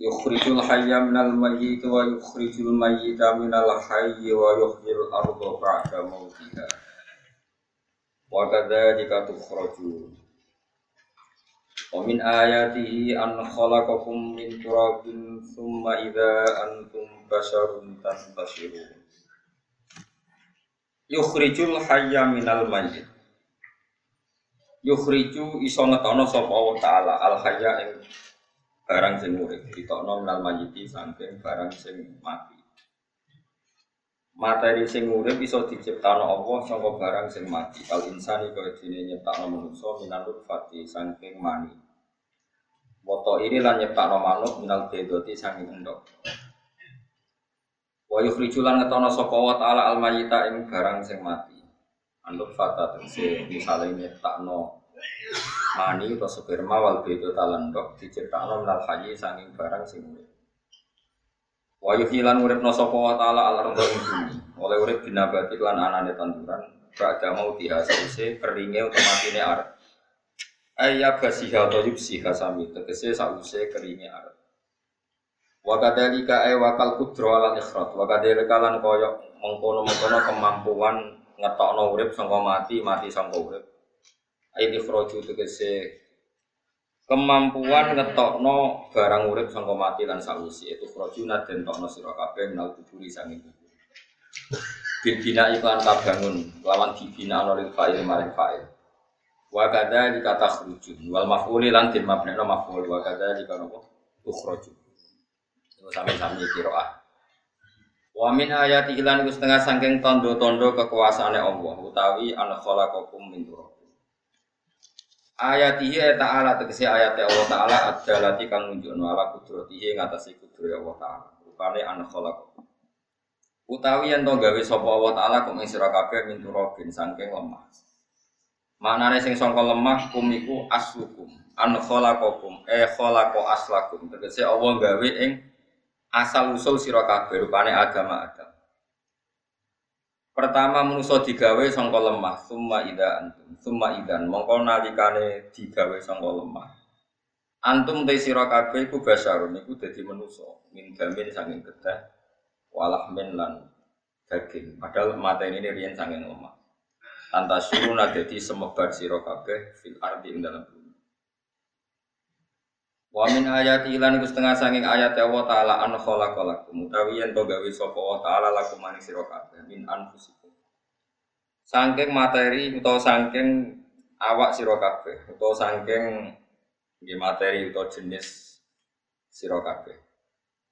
Yukhrijul hayya minal mayyit wa yukhrijul mayyita minal hayyi wa yuhyil arda ba'da mautiha. Wa kadzalika tukhrajun. Wa min ayatihi an khalaqakum min turabin thumma idza antum basharun tantashirun. Yukhrijul hayya minal mayyit. Yukhriju iso ngetono sapa Allah taala al hayya barang sing urip ditokno minal mayyiti saking barang sing mati. Materi sing urip iso diciptakno Allah saka barang sing mati. Kal insani kaya dene nyiptakno manusa minal fati saking mani. Moto ini lan nyiptakno manuk minal bedoti saking endok Wa yukhrijulan ngetono sapa wa ta'ala al mayyita ing barang sing mati. Anut fata tegese misale nyiptakno mani atau sperma wal bedo talendok diciptakno minal hayyi saking barang sing urip. Wa yuhilan urip sapa wa taala al ing bumi. Oleh urip binabati lan anane tanduran ba'da mau dihasause keringe otomatine arep. Ayya basiha to yubsiha sami tegese sause keringe arep. Wa kadzalika ay wakal kudro ala ikhrat wa kadzalika lan koyo mengkono-mengkono kemampuan ngetokno urip sangka mati mati sangka urip Aidi khroju tegese kemampuan ngetokno barang urip sangka mati lan sausi itu khroju den tokno sira kabeh minal kuburi sanging kubur. Bin bina iklan kabangun lawan dibina ana lil fa'il maring fa'il. Wa kadza dikata khrujun wal maf'uli lan din mabnina maf'ul wa kadza dikata apa? Ukhraju. Itu sami-sami qiraah. Wa min ayati ilan iku setengah saking tondo-tondo kekuasaane Allah utawi an khalaqakum min turab. Ayatihi ta'ala tegesi ayat Allah ta'ala adalati kang nunjukno ala kudratihi ngatasi kudrat Allah ta'ala. Rupane an khalaq. Utawi yen to gawe sapa Allah ta'ala kum ing sira kabeh min turabin lemah. Maknane sing sangka lemah kum iku aslukum. An khalaqakum e aslakum. Tegese Allah gawe ing asal usul sira kabeh rupane agama Adam. Pertama manusa digawe sangka lemah, summa ida antum, summa idan mongko nalikane digawe sangka lemah. Antum te sira kabeh iku basarun iku dadi manusa, min gamin saking kedah, walah min lan daging. Padahal mata ini riyen saking lemah. Antasyuruna dadi semebar sira kabeh fil ardi ing dalam bumi. Wa min ayati lan iku setengah saking ayat Allah taala an khalaqalakum utawi yen to gawe sapa Allah taala lakum maning sira kabeh min anfusikum. Saking materi utawa saking awak sira kabeh utawa saking nggih materi utawa jenis sira kabeh.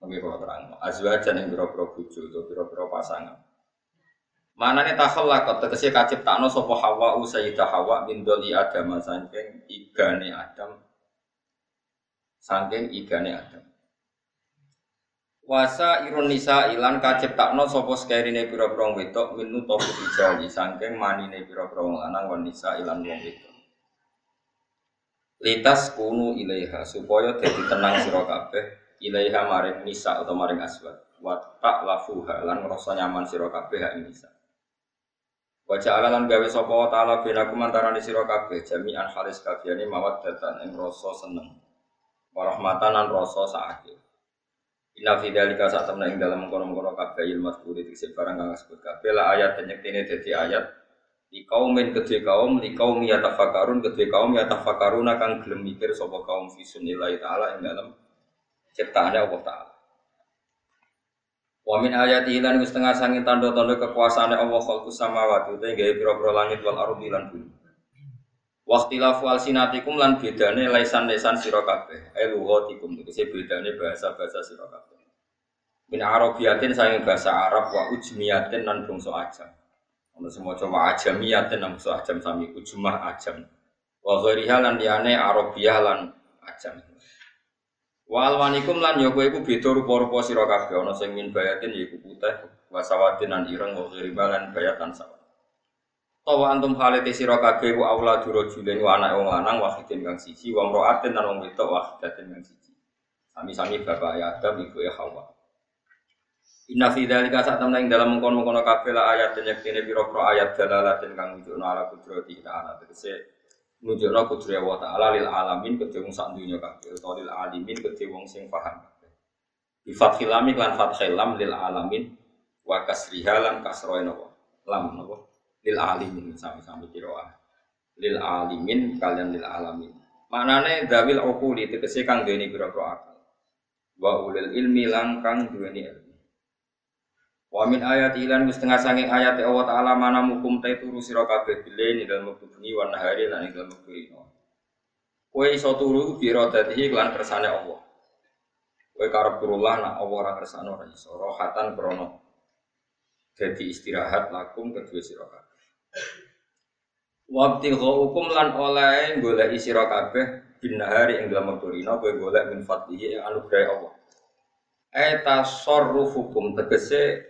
Nggih kula terang. Azwajan ing pira-pira bojo utawa pira-pira pasangan. Manane takhallaqat tegese kaciptakno sapa Hawa Sayyidah Hawa min doli Adam saking igane Adam saking igane Adam. Wasa irun nisa ilan kaciptakno sapa sekerine pira-pira wedok minu tofu dijali saking manine pira-pira wong lanang wan nisa ilan wong wedok. Litas kunu ilaiha supaya dadi tenang sira kabeh ilaiha maring nisa atau maring aswad. Wa tak lafuha lan ngrasa nyaman sira kabeh hak nisa. Wajah ala lan gawe sapa ta'ala benakum antarané sira kabeh jami'an halis kabehane mawaddatan ing rasa seneng warahmatan lan rasa sakit. Inna fi dzalika sak temne ing dalem kono-kono kabeh ilmu mazkuri dikse barang kang disebut kabeh la ayat dan yektene dadi ayat di kaumin kedhe kaum di kaum ya tafakarun kedhe kaum ya tafakaruna kang gelem mikir sapa kaum fi sunnillahi taala ing dalem ciptaane Allah taala. Wa min ayati lan setengah sangin tanda-tanda kekuasaane Allah khalqus samawati te gawe pira-pira langit wal ardi lan bumi. Waktilafu alsinatikum lan bedane laisan-laisan sira kabeh. Ai lughatikum tegese bedane bahasa-bahasa sira kabeh. Min arabiyatin saking bahasa Arab wa ujmiyatin lan bangsa ajam. Ono semoco wa ajamiyatin lan bangsa ajam sami ujmah ajam. Wa ghairiha lan liyane arabiyah lan ajam. Wa alwanikum lan ya kowe iku beda rupa-rupa sira kabeh ana sing min bayatin ya iku putih wa sawatin lan ireng wa ghiriban bayatan sawat. Tawa antum halite sira kabeh ku aula duro julen wa anak wong lanang wahidin kang siji wa mraatin lan wong wedok wahidatin kang siji. Sami-sami bapak ya Adam ibu ya Hawa. Inna fi dzalika sak temne ing dalam mengkon-mengkon kabeh la ayat den yektene pira-pira ayat dalalatin kang nunjukno ala kudrati ta'ala tegese nunjukno kudrat Allah taala lil alamin kedhe wong sak dunya kabeh utawa lil alimin kedhe wong sing paham. Bi fathil lam lan fathil lam lil alamin wa kasriha lan kasroe? Lam napa? Lil alimin sami-sami kiroah. Lil alimin kalian lil alamin. Maknane dawil uquli tegese kang duweni pira-pira akal. Wa ulil ilmi lan kang duweni ilmu. Wa min ayat ilan wis tengah sanging ayat Allah taala mana mukum ta turu sira kabeh bile ni dalam wektu bengi wa nahari lan ing dalem wektu ino. Kowe iso turu bi radatihi lan kersane Allah. Kowe karep turullah nak Allah ora kersane ora iso rohatan krono. Jadi istirahat lakum kedua sira kabeh. Wabti hukum lan oleh golek sira kabeh bin nahari ing dalem wektu ino kowe golek min fadlihi anugerah Allah. Eta hukum tegese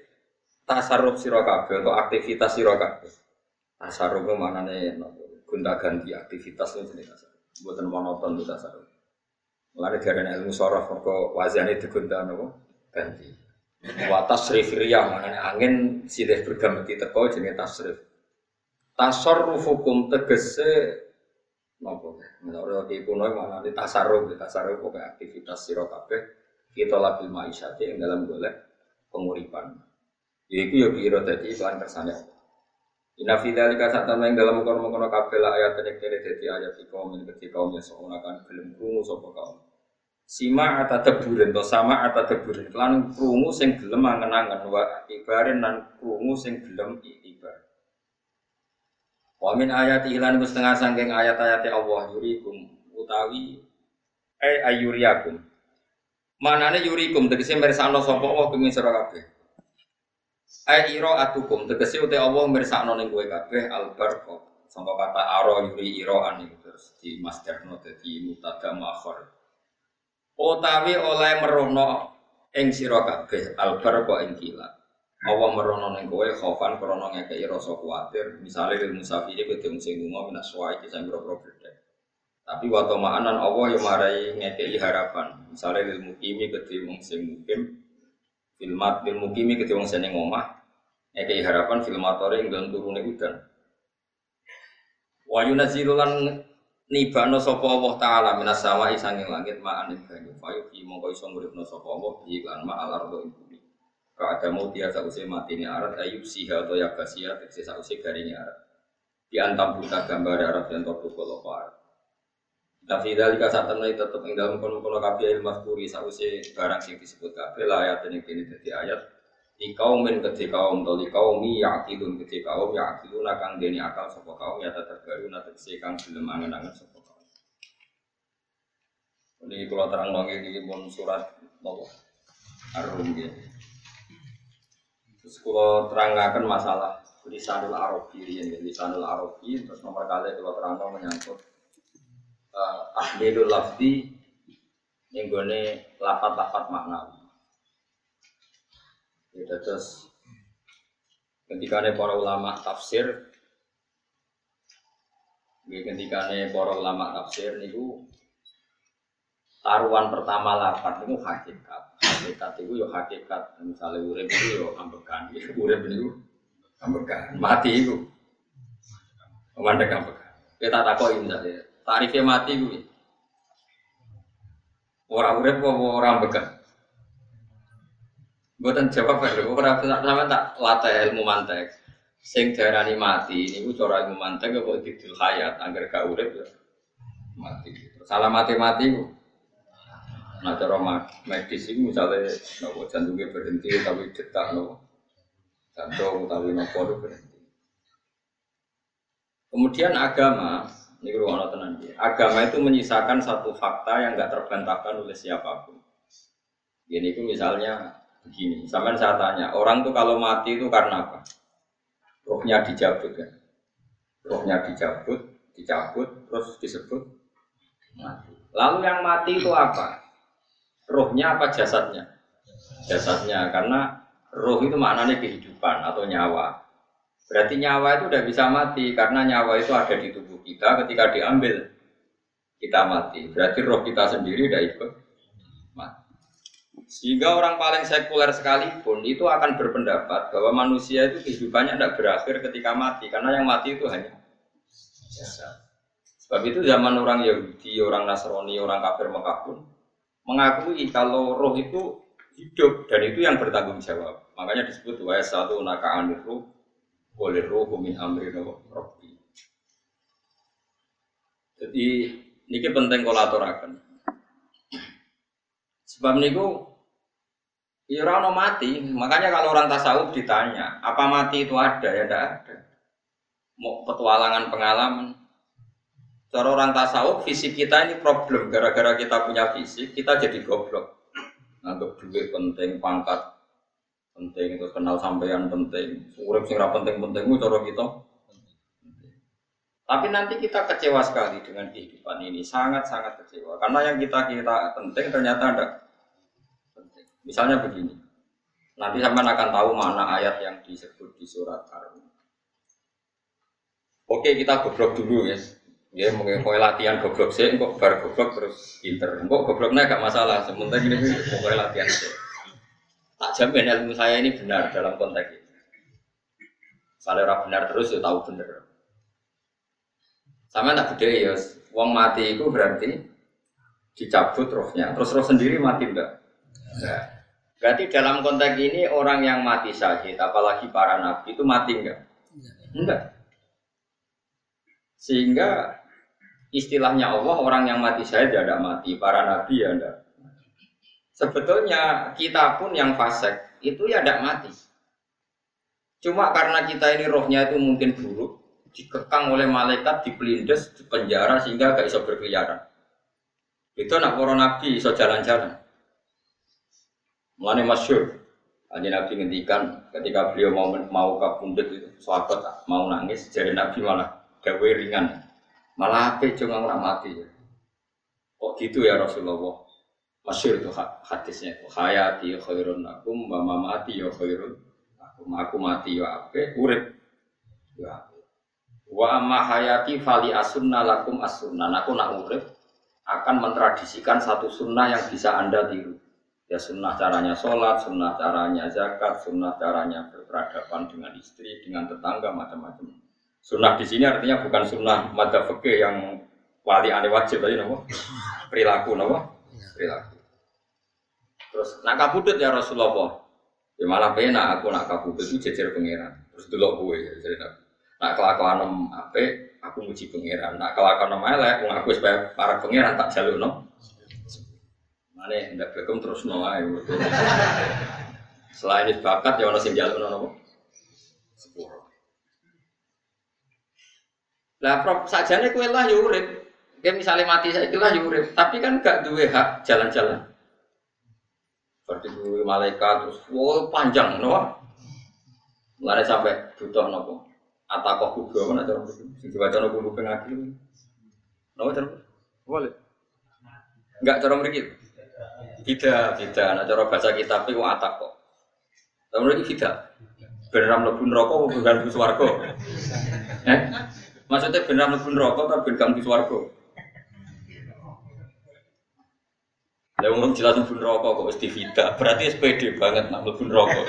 tasarruf sira kabeh atau aktivitas sira kabeh. Tasarruf ku manane gonta ganti aktivitas itu jenis tasarruf. Mboten monoton itu tasarruf. Mulane diarani ilmu sorof mergo wazane digonta napa? Ganti. Wa tasrif riyah manane angin silih berganti teko jenenge tasrif. Tasarruf hukum tegese napa? Menurut ki kuno manane tasarruf, tasarruf pokoke aktivitas sira kabeh kita labil ma'isyati yang dalam golek penguripan. Yaiku ya kira dadi iklan kersane Allah. Inna fi dzalika satama ing dalam kono-kono kabeh ayat nek kene dadi ayat iki kaum ing kedhi kaum yang semono kan gelem krungu sapa kaum. Sima ata deburen to sama ata deburen lan krungu sing gelem angen-angen wa ibaren lan krungu sing gelem. Wa min ayati lan setengah sangking ayat-ayat Allah yurikum utawi eh ayuriakum. Manane yurikum tegese mirsakno sapa Allah pengin sira kabeh. Ai iro atukum tegese uti Allah mirsakno ning kowe kabeh albarqa. Sangka kata aro yuri iroan itu terus di masdarno dadi mutada muakhir. Utawi oleh merono ing sira kabeh albarqa ing kilat. Allah merono ning kowe khaufan krana ngekeki rasa kuwatir, misale lil musafiri kowe dhewe sing lunga minas suai sing boro Tapi waktu ma'anan Allah yang marai ngekei harapan. Misalnya lil mukimi kedhe wong sing mukim, filmat lil mukimi kedhe wong sing omah, Eke harapan filmatore ing dalam turune udan. Wa yunazilulan nibano sapa Allah taala minas sama isanging langit ma'an banyu. Fayu fi mongko iso nguripno sapa Allah bi lan ma alar do ing bumi. Ka ada mau dia sause matine arat ayub siha atau yakasia tegese sause garinge arat. Di antam buta gambar arat yang topu kolo arat. Tapi dari kasat tenan tetep ing dalam kono-kono kabeh ilmu kuri sause barang sing disebut kabeh lah ayat ini kini dadi ayat di kaumin kedhi kaum to li kaumi yaqilun kedhi kaum yaqilun kang deni akal sapa kaum ya terbaru tegese kang gelem angen-angen sapa kaum ini kalau terang dong ini pun surat nopo arum gitu terus kalau terangkan masalah lisanul arabi ini lisanul arabi terus nomor kali kalau terang dong menyangkut uh, ahlilul lafdi yang gue lapat-lapat maknawi Ya, terus ketika para ulama tafsir, ya, ketika para ulama tafsir niku taruhan pertama lapat itu hakikat. Hakikat itu ya hakikat. Misalnya urip itu ya ambekan. Ya, urip itu ambekan. Mati itu. Memandang ambekan. Kita takoi misalnya. Tarifnya mati itu. Orang urip apa orang ambekan? Buatan jawab lho, ora sama tak latih ilmu mantek. Sing darani mati niku cara ilmu mantek kok didil hayat angger gak urip ya mati. Salah mati-mati ku. Nah cara medis itu misalnya nopo jantungnya berhenti tapi detak nopo jantung tapi nopo berhenti. Kemudian agama, ini ruang tenan Agama itu menyisakan satu fakta yang nggak terbantahkan oleh siapa pun. Ini itu misalnya begini, sampai saya tanya, orang tuh kalau mati itu karena apa? Rohnya dicabut kan? Rohnya dicabut, dicabut, terus disebut mati. Lalu yang mati itu apa? Rohnya apa jasadnya? Jasadnya karena roh itu maknanya kehidupan atau nyawa. Berarti nyawa itu udah bisa mati karena nyawa itu ada di tubuh kita ketika diambil kita mati. Berarti roh kita sendiri udah ikut mati. Sehingga orang paling sekuler sekalipun itu akan berpendapat bahwa manusia itu kehidupannya tidak berakhir ketika mati karena yang mati itu hanya jasad. Sebab itu zaman orang Yahudi, orang Nasrani, orang kafir Mekah pun mengakui kalau roh itu hidup dan itu yang bertanggung jawab. Makanya disebut wa satu naka aniru boleh roh min amri robbi. Jadi ini penting akan. Sebab niku ya mati, makanya kalau orang tasawuf ditanya, apa mati itu ada ya tidak ada. Mau petualangan pengalaman, Cara orang tasawuf, fisik kita ini problem. Gara-gara kita punya fisik, kita jadi goblok. Nganggap duit penting, pangkat penting, terus kenal sampean penting. Urip sing penting-penting cara kita. Tapi nanti kita kecewa sekali dengan kehidupan ini, sangat-sangat kecewa. Karena yang kita kira penting ternyata ada. Misalnya begini, nanti sampean akan tahu mana ayat yang disebut di surat ar Oke, kita goblok dulu ya. Ya mungkin kau latihan goblok sih, kok bar goblok terus pinter. Kok gobloknya gak masalah, sementara ini kau latihan sih. Tak jamin ilmu saya ini benar dalam konteks ini. Kalau orang benar terus ya tahu benar. Sama tak gede ya, uang mati itu berarti dicabut rohnya, terus roh sendiri mati enggak? Enggak. Berarti dalam konteks ini orang yang mati syahid, apalagi para nabi itu mati enggak? Enggak. Sehingga istilahnya Allah orang yang mati saya tidak mati, para nabi ya tidak. Sebetulnya kita pun yang fasik itu ya tidak mati. Cuma karena kita ini rohnya itu mungkin buruk, dikekang oleh malaikat, dipelindes, di penjara sehingga gak bisa berkeliaran. Itu anak para nabi bisa jalan-jalan. Mulane masyur. Nabi ngendikan ketika beliau mau mau kabundut itu, sahabat mau nangis, jadi Nabi malah gawe ringan. Malah apa cuma orang mati ya. Kok gitu ya Rasulullah? Masyur itu hadisnya itu hayati khairun akum wa mamati ya khairun akum aku mati ya apa urip ya wa amma hayati fali asunna lakum asunna aku nak urip akan mentradisikan satu sunnah yang bisa anda tiru ya sunnah caranya sholat, sunnah caranya zakat, sunnah caranya berperadaban dengan istri, dengan tetangga, macam-macam. Sunnah di sini artinya bukan sunnah madzhab fikih yang wali ane wajib tadi nopo perilaku nopo perilaku. Terus nak kabudut ya Rasulullah. Ya malah pena aku nak kabudut itu jejer pangeran. Terus dulu gue ya jadi nak kelakuan nom ape aku muji pangeran. Nak kelakuan nom elek aku supaya para pangeran tak jalur no. Mana ndak bekom terus no Selain itu bakat ya orang sing jalur no Sepuluh. Lah prop sajane kue lah ya urip. Misalnya mati saya lah ya urip, tapi kan gak duwe hak jalan-jalan. Seperti duwe malaikat terus wow panjang no. Mulai sampai butuh nopo. Atakoh kubro mana cara. Sing dibaca nopo kuping ngaki. Nopo cara? Boleh. Enggak cara mriki. Beda, beda. Nah cara baca kitab itu atakoh. Cara mriki beda. Beneran mlebu neraka apa bukan swarga? Eh? Maksudnya benar mlebu neraka tapi ben gak swarga. Lah jelas mlebu neraka kok wis divida. Berarti SPD banget nak mlebu neraka.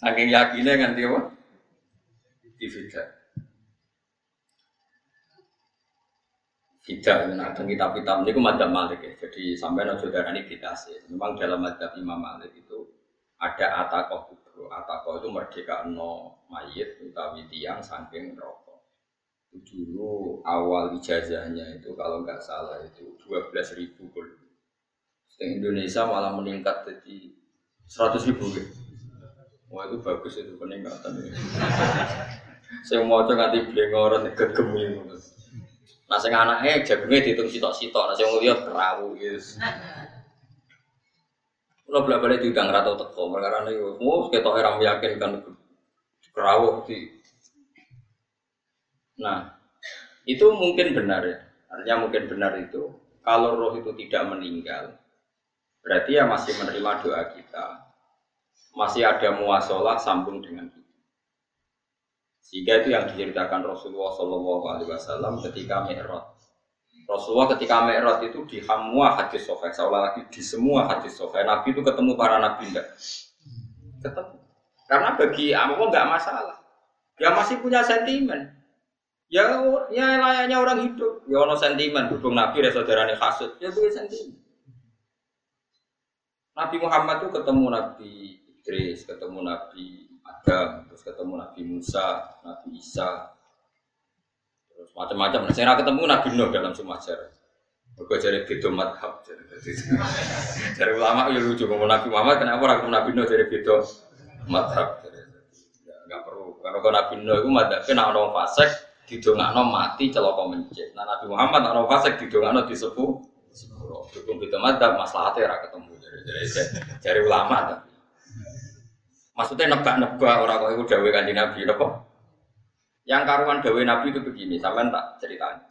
Saking yakinnya nganti apa? Divida. Tidak, nah, dan kitab-kitab ini madzhab Malik ya. Jadi sampai no saudara ini sih. Memang dalam madzhab Imam Malik itu ada atakoh kubro. Atakoh itu merdeka no mayit utawi tiang saking rokok dulu awal ijazahnya itu kalau nggak salah itu dua belas ribu gol. Di Indonesia malah meningkat jadi seratus ribu gitu. Wah itu bagus itu peningkatan. Ya. Saya mau coba nanti beli orang gegem gitu. Nah, saya anaknya jagungnya dihitung sitok-sitok. Nah, saya mau lihat perahu gitu. Kalau bolak balik diundang rata teko, karena itu mau kita orang meyakinkan perahu di Nah, itu mungkin benar ya. Artinya mungkin benar itu kalau roh itu tidak meninggal, Berarti ya masih menerima doa kita. Masih ada muasalah sambung dengan kita. Sehingga itu yang diceritakan Rasulullah Wasallam ketika Mi'raj. Rasulullah ketika Mi'raj itu di semua hadis sahih, ulang lagi di semua hadis sahih. Nabi itu ketemu para nabi enggak? Ketemu. Karena bagi Allah nggak masalah. Dia masih punya sentimen. Ya, ya layaknya orang hidup. Ya ono sentimen. Hubung Nabi ya saudara kasut. Ya punya sentimen. Nabi Muhammad itu ketemu Nabi Idris, ketemu Nabi Adam, terus ketemu Nabi Musa, Nabi Isa, terus macam-macam. Nah, saya ketemu Nabi Nuh dalam sejarah. Mereka jadi beda madhab. Jadi ulama ya lucu ngomong Nabi Muhammad, kenapa orang Nabi Nuh jadi beda madhab. Enggak perlu. Karena kalau Nabi Nuh itu madhabnya nak orang fasik, didongakno mati celaka mencet. Nah Nabi Muhammad orang fasik didongakno disepuh sepuluh. Dukung beda madhab, masalahnya ora ketemu. Jadi, jadi ulama tapi. Maksudnya nebak-nebak orang kok itu dawe kanji Nabi, apa? Yang karuan dawe Nabi itu begini, sampean tak ceritanya.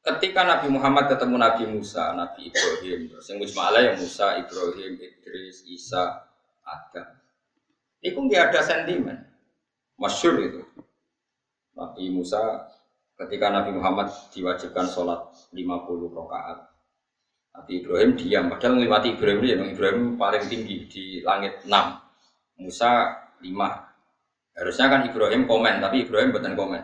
Ketika Nabi Muhammad ketemu Nabi Musa, Nabi Ibrahim, terus yang yang Musa, Ibrahim, Idris, Isa, Adam. Itu nggak ada sentimen. Masyur itu. Nabi Musa ketika Nabi Muhammad diwajibkan sholat 50 rakaat Nabi Ibrahim diam, padahal melewati Ibrahim ini, Ibrahim paling tinggi di langit 6, Musa 5. Harusnya kan Ibrahim komen, tapi Ibrahim bukan komen.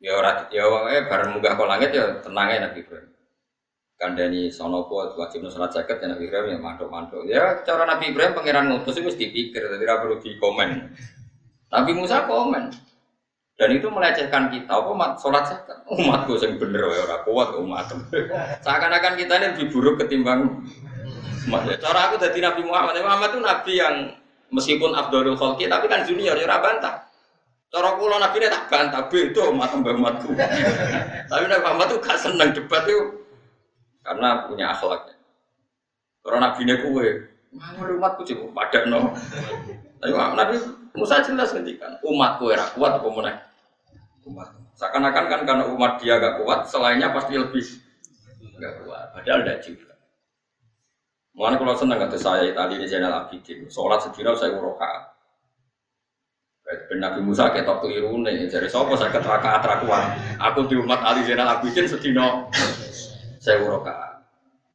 Ya orang ya eh bareng munggah ke langit ya tenangnya Nabi Ibrahim. Kandani sonopo wajib sholat jaket ya Nabi Ibrahim ya mantuk-mantuk. Ya cara Nabi Ibrahim pangeran ngutus itu mesti dipikir, jadi perlu di komen. Nabi Musa komen. Dan itu melecehkan kita, apa umat sholat zakat. Umatku yang bener, ya orang kuat umat. Seakan-akan kita ini lebih buruk ketimbang umat. Ya, cara aku dari Nabi Muhammad, Muhammad itu Nabi yang meskipun Abdul Khalqi, tapi kan junior, ya bantah. Cara kula Nabi ini tak bantah, itu umat mbak umatku. tapi Nabi Muhammad itu gak seneng debat itu karena punya akhlak. Karena Nabi ini kue, Mana umatku cukup padat no. Tapi Nabi Musa jelas ngendikan umatku era kuat apa mana? Umat. Seakan-akan kan karena umat dia gak kuat, selainnya pasti lebih gak kuat. Padahal tidak juga. Mana kalau senang kata saya tadi di channel Abidin, sholat sedina saya uroka. Ben Nabi Musa ketok keliru nih, jadi sopo saya keteraka atrakuan. Aku di umat Ali Zainal Abidin sedino saya uroka.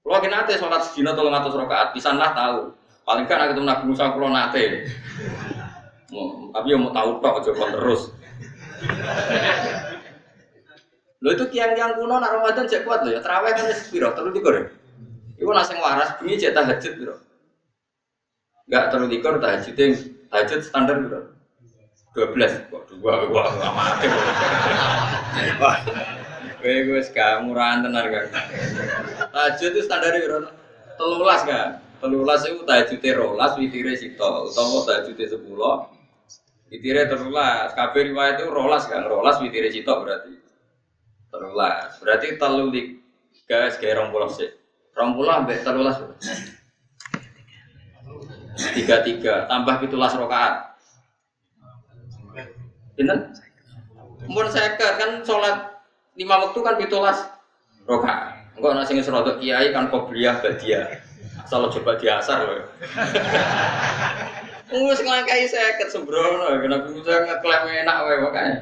Kalau kita nate sholat sedina tolong atas rokaat, bisa lah tahu. Paling kan aku Nabi Musa kalau nate. Tapi yang mau tahu tok coba terus. Lo itu kiang-kiang kuno nak Ramadan cek kuat lo ya. Terawih kan wis piro? Tiga ya. Iku nasi waras bunyi cek tahajud piro? Enggak tiga tahajud yang tahajud standar piro? Dua belas. Kok dua gua mati. Wah. Gue gue sekarang murahan tenar kan. Tahajud itu standar piro? Telulas kan? Telulas itu tahajudnya rolas, witire sito, utawa tahajudnya sepuluh, Witire terulas, kabeh riwayat itu rolas kan, rolas witire cito berarti. Terulas, berarti telu guys kayak rompulah sih. Rompulah ambek terulas. Tiga tiga, tambah pitulas rokaat. Pinten? Mun seket kan sholat lima waktu kan pitulas rokaat. Enggak nasi ngesrodok kiai kan kobliyah badia. Asal coba diasar loh. Wis nglangkai seket sembrono, Nabi Musa ngeklaim enak wae makanya.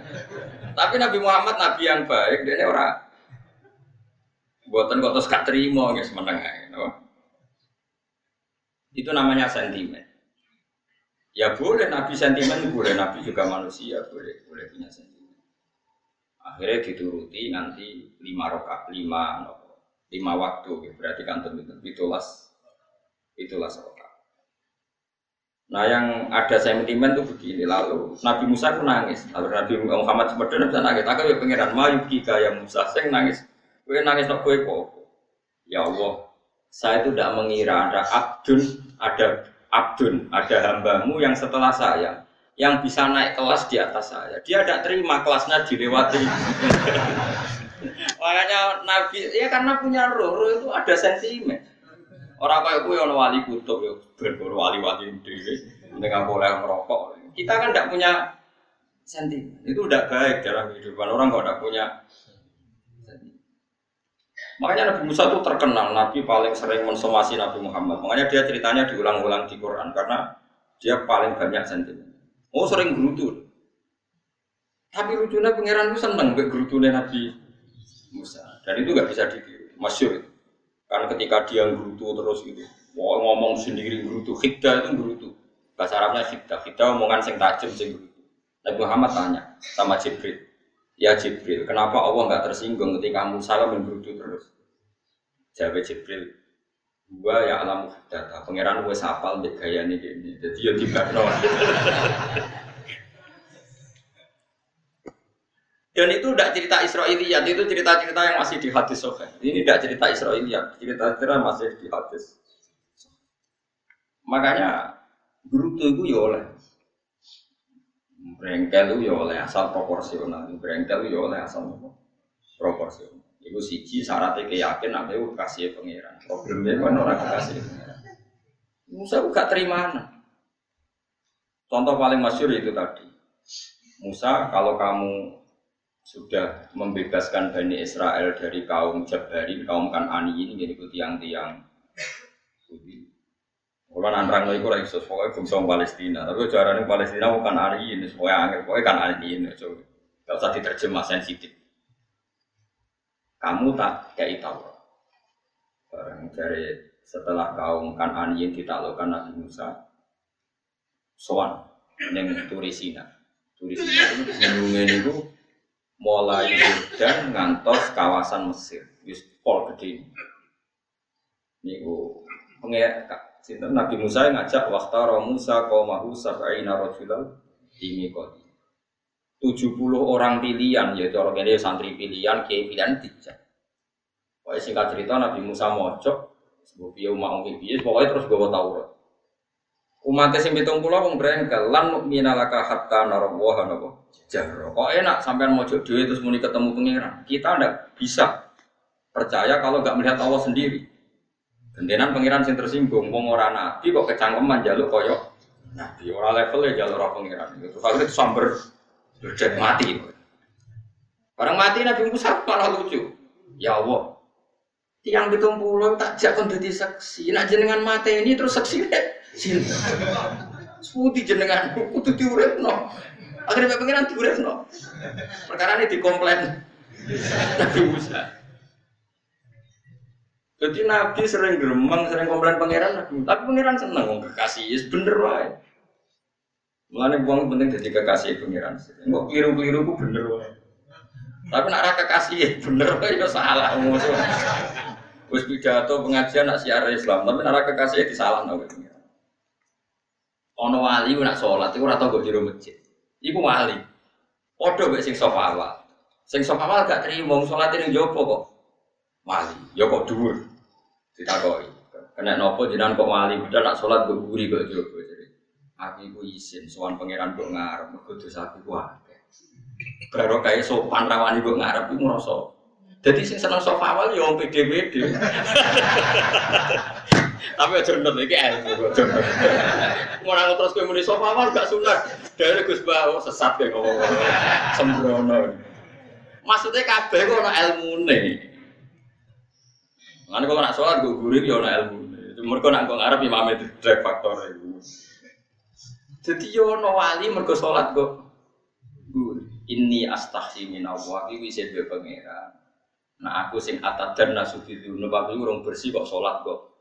Tapi Nabi Muhammad nabi yang baik, dia ora buatan kok terus gak terima guys meneng? Itu namanya sentimen. Ya boleh Nabi sentimen, boleh Nabi juga manusia, boleh boleh punya sentimen. Akhirnya dituruti nanti lima rokat, lima lima waktu, berarti kan tentu itulas itulas rokat. Nah yang ada sentimen tuh begini lalu Nabi Musa itu nangis. Lalu Nabi Muhammad sebenarnya bisa nangis. Aku ya pengiran mayu kika yang Musa. Saya nangis. Gue nangis no gue kok? Ya Allah saya itu tidak mengira ada abdun ada abdun ada hambamu yang setelah saya yang bisa naik kelas di atas saya. Dia tidak terima kelasnya dilewati. Makanya Nabi ya karena punya roh roh itu ada sentimen Orang kayak gue ono wali kutub ya, ben wali-wali dewi, dengan boleh merokok. Kita kan tidak punya sentimen. Itu udah baik dalam kehidupan orang kalau tidak punya. Makanya Nabi Musa itu terkenal, Nabi paling sering mensomasi Nabi Muhammad. Makanya dia ceritanya diulang-ulang di Quran karena dia paling banyak sentimen. Oh sering gerutu. Tapi lucunya pangeran itu seneng gerutunya Nabi Musa. Dan itu nggak bisa ditiru, masyur itu. Karena ketika dia gerutu terus gitu, wah ngomong sendiri gerutu, hikda itu gerutu. Bahasa Arabnya hikda, hikda omongan sing tajam sing gerutu. Nabi Muhammad tanya sama Jibril, Ya Jibril, kenapa Allah nggak tersinggung ketika Musa menggerutu terus? Jawab Jibril, gua ya alam data, pangeran gue sapal di gaya ini gini, jadi ya tidak Dan itu tidak cerita Israiliyat, itu cerita-cerita yang masih di hadis. Ini tidak cerita Israiliyat, cerita-cerita masih di hadis. Makanya gerutu itu ya oleh Brengkel itu ya oleh asal proporsional, brengkel itu ya oleh asal proporsional. Iku siji syaratnya keyakin nanti itu kasih pangeran. Problemnya kan orang kasih pangeran. Musa gak terima Contoh paling masyur itu tadi. Musa kalau kamu sudah membebaskan Bani Israel dari kaum Jabari, kaum Kanani ini jadi tiang-tiang kalau nantang itu lagi sesuai bangsa Palestina, tapi caranya Palestina bukan hari ini, sesuai angin, pokoknya kan hari ini, so, gak usah diterjemah sensitif. Kamu tak kayak tahu. Barang dari setelah kaum kan Aniyin ditaklukkan Nabi Musa, soan neng Turisina. Turisina itu gunungnya itu mulai Yordan ngantos kawasan Mesir, wis pol gede. Niku pengen Nabi Musa yang ngajak waktara Musa qaumahu sab'ina rajulan ini kodi. 70 orang pilihan yaitu orang ini santri pilihan, kiai pilihan tiga. Pokoknya singkat cerita Nabi Musa mojok, sebab dia umat umi biye, pokoknya terus gue Taurat. Umatnya sing pitung pulau wong brengkel lan minalaka hatta narawaha napa jahra. Kok enak sampean mojok dhewe terus muni ketemu pangeran. Kita ndak bisa percaya kalau nggak melihat Allah sendiri. Gentenan pangeran sing tersinggung, wong ora nabi kok kecangkeman jaluk koyok nabi ora levelnya jalur ora pangeran. Itu akhirnya itu samber berjat mati. Barang mati Nabi Musa malah lucu. Ya Allah, tiang pitung puluh tak jakon jadi saksi. Nak jenengan mati ini terus saksi deh. Sinta. Seputi jenengan kudu no. Akhirnya pangeran no. Perkara ini dikomplain Nabi Musa. Jadi Nabi sering geremeng, sering komplain pangeran Nabi. Tapi pangeran seneng wong kekasih, yes, bener wae. Mulane buang penting jadi kekasih pangeran. Enggak keliru-keliru ku bener wae. Tapi nak raka kekasih bener wae ya salah musuh. Wis pidato pengajian nak siar Islam, tapi nak raka kekasih disalahno kowe pangeran. Ono wali nak sholat iku ora tau kok jero masjid. Iku wali. Padha mek sing sop awal. Sing sop awal gak trimo sholat ning jopo kok. Wali, ya kok dhuwur ditakoi. Kena nopo jenengan kok wali, padahal nak sholat gue guri kok. Jadi aku iku izin sowan pangeran kok ngarep mergo dosa aku akeh. Baru kayak sopan rawani kok ngarep iku ngrasa. Jadi sing seneng sofa awal ya wong pede-pede. Tapi aja nonton iki ilmu kok aja. Ora terus kowe muni awal gak sunat. Dari Gus Bawo sesat kayak ngomong. Sembrono. Maksudnya kabeh kok ana ilmune. Nanti kalau nak sholat gue gurih ya ilmu. Mereka nak gue ngarep imam itu drag faktor itu. Jadi yo no wali mereka sholat gue gurih. Ini astahsi min Allah bisa dia pangeran. Nah aku sing atat dan nasuti dulu aku orang bersih kok sholat kok.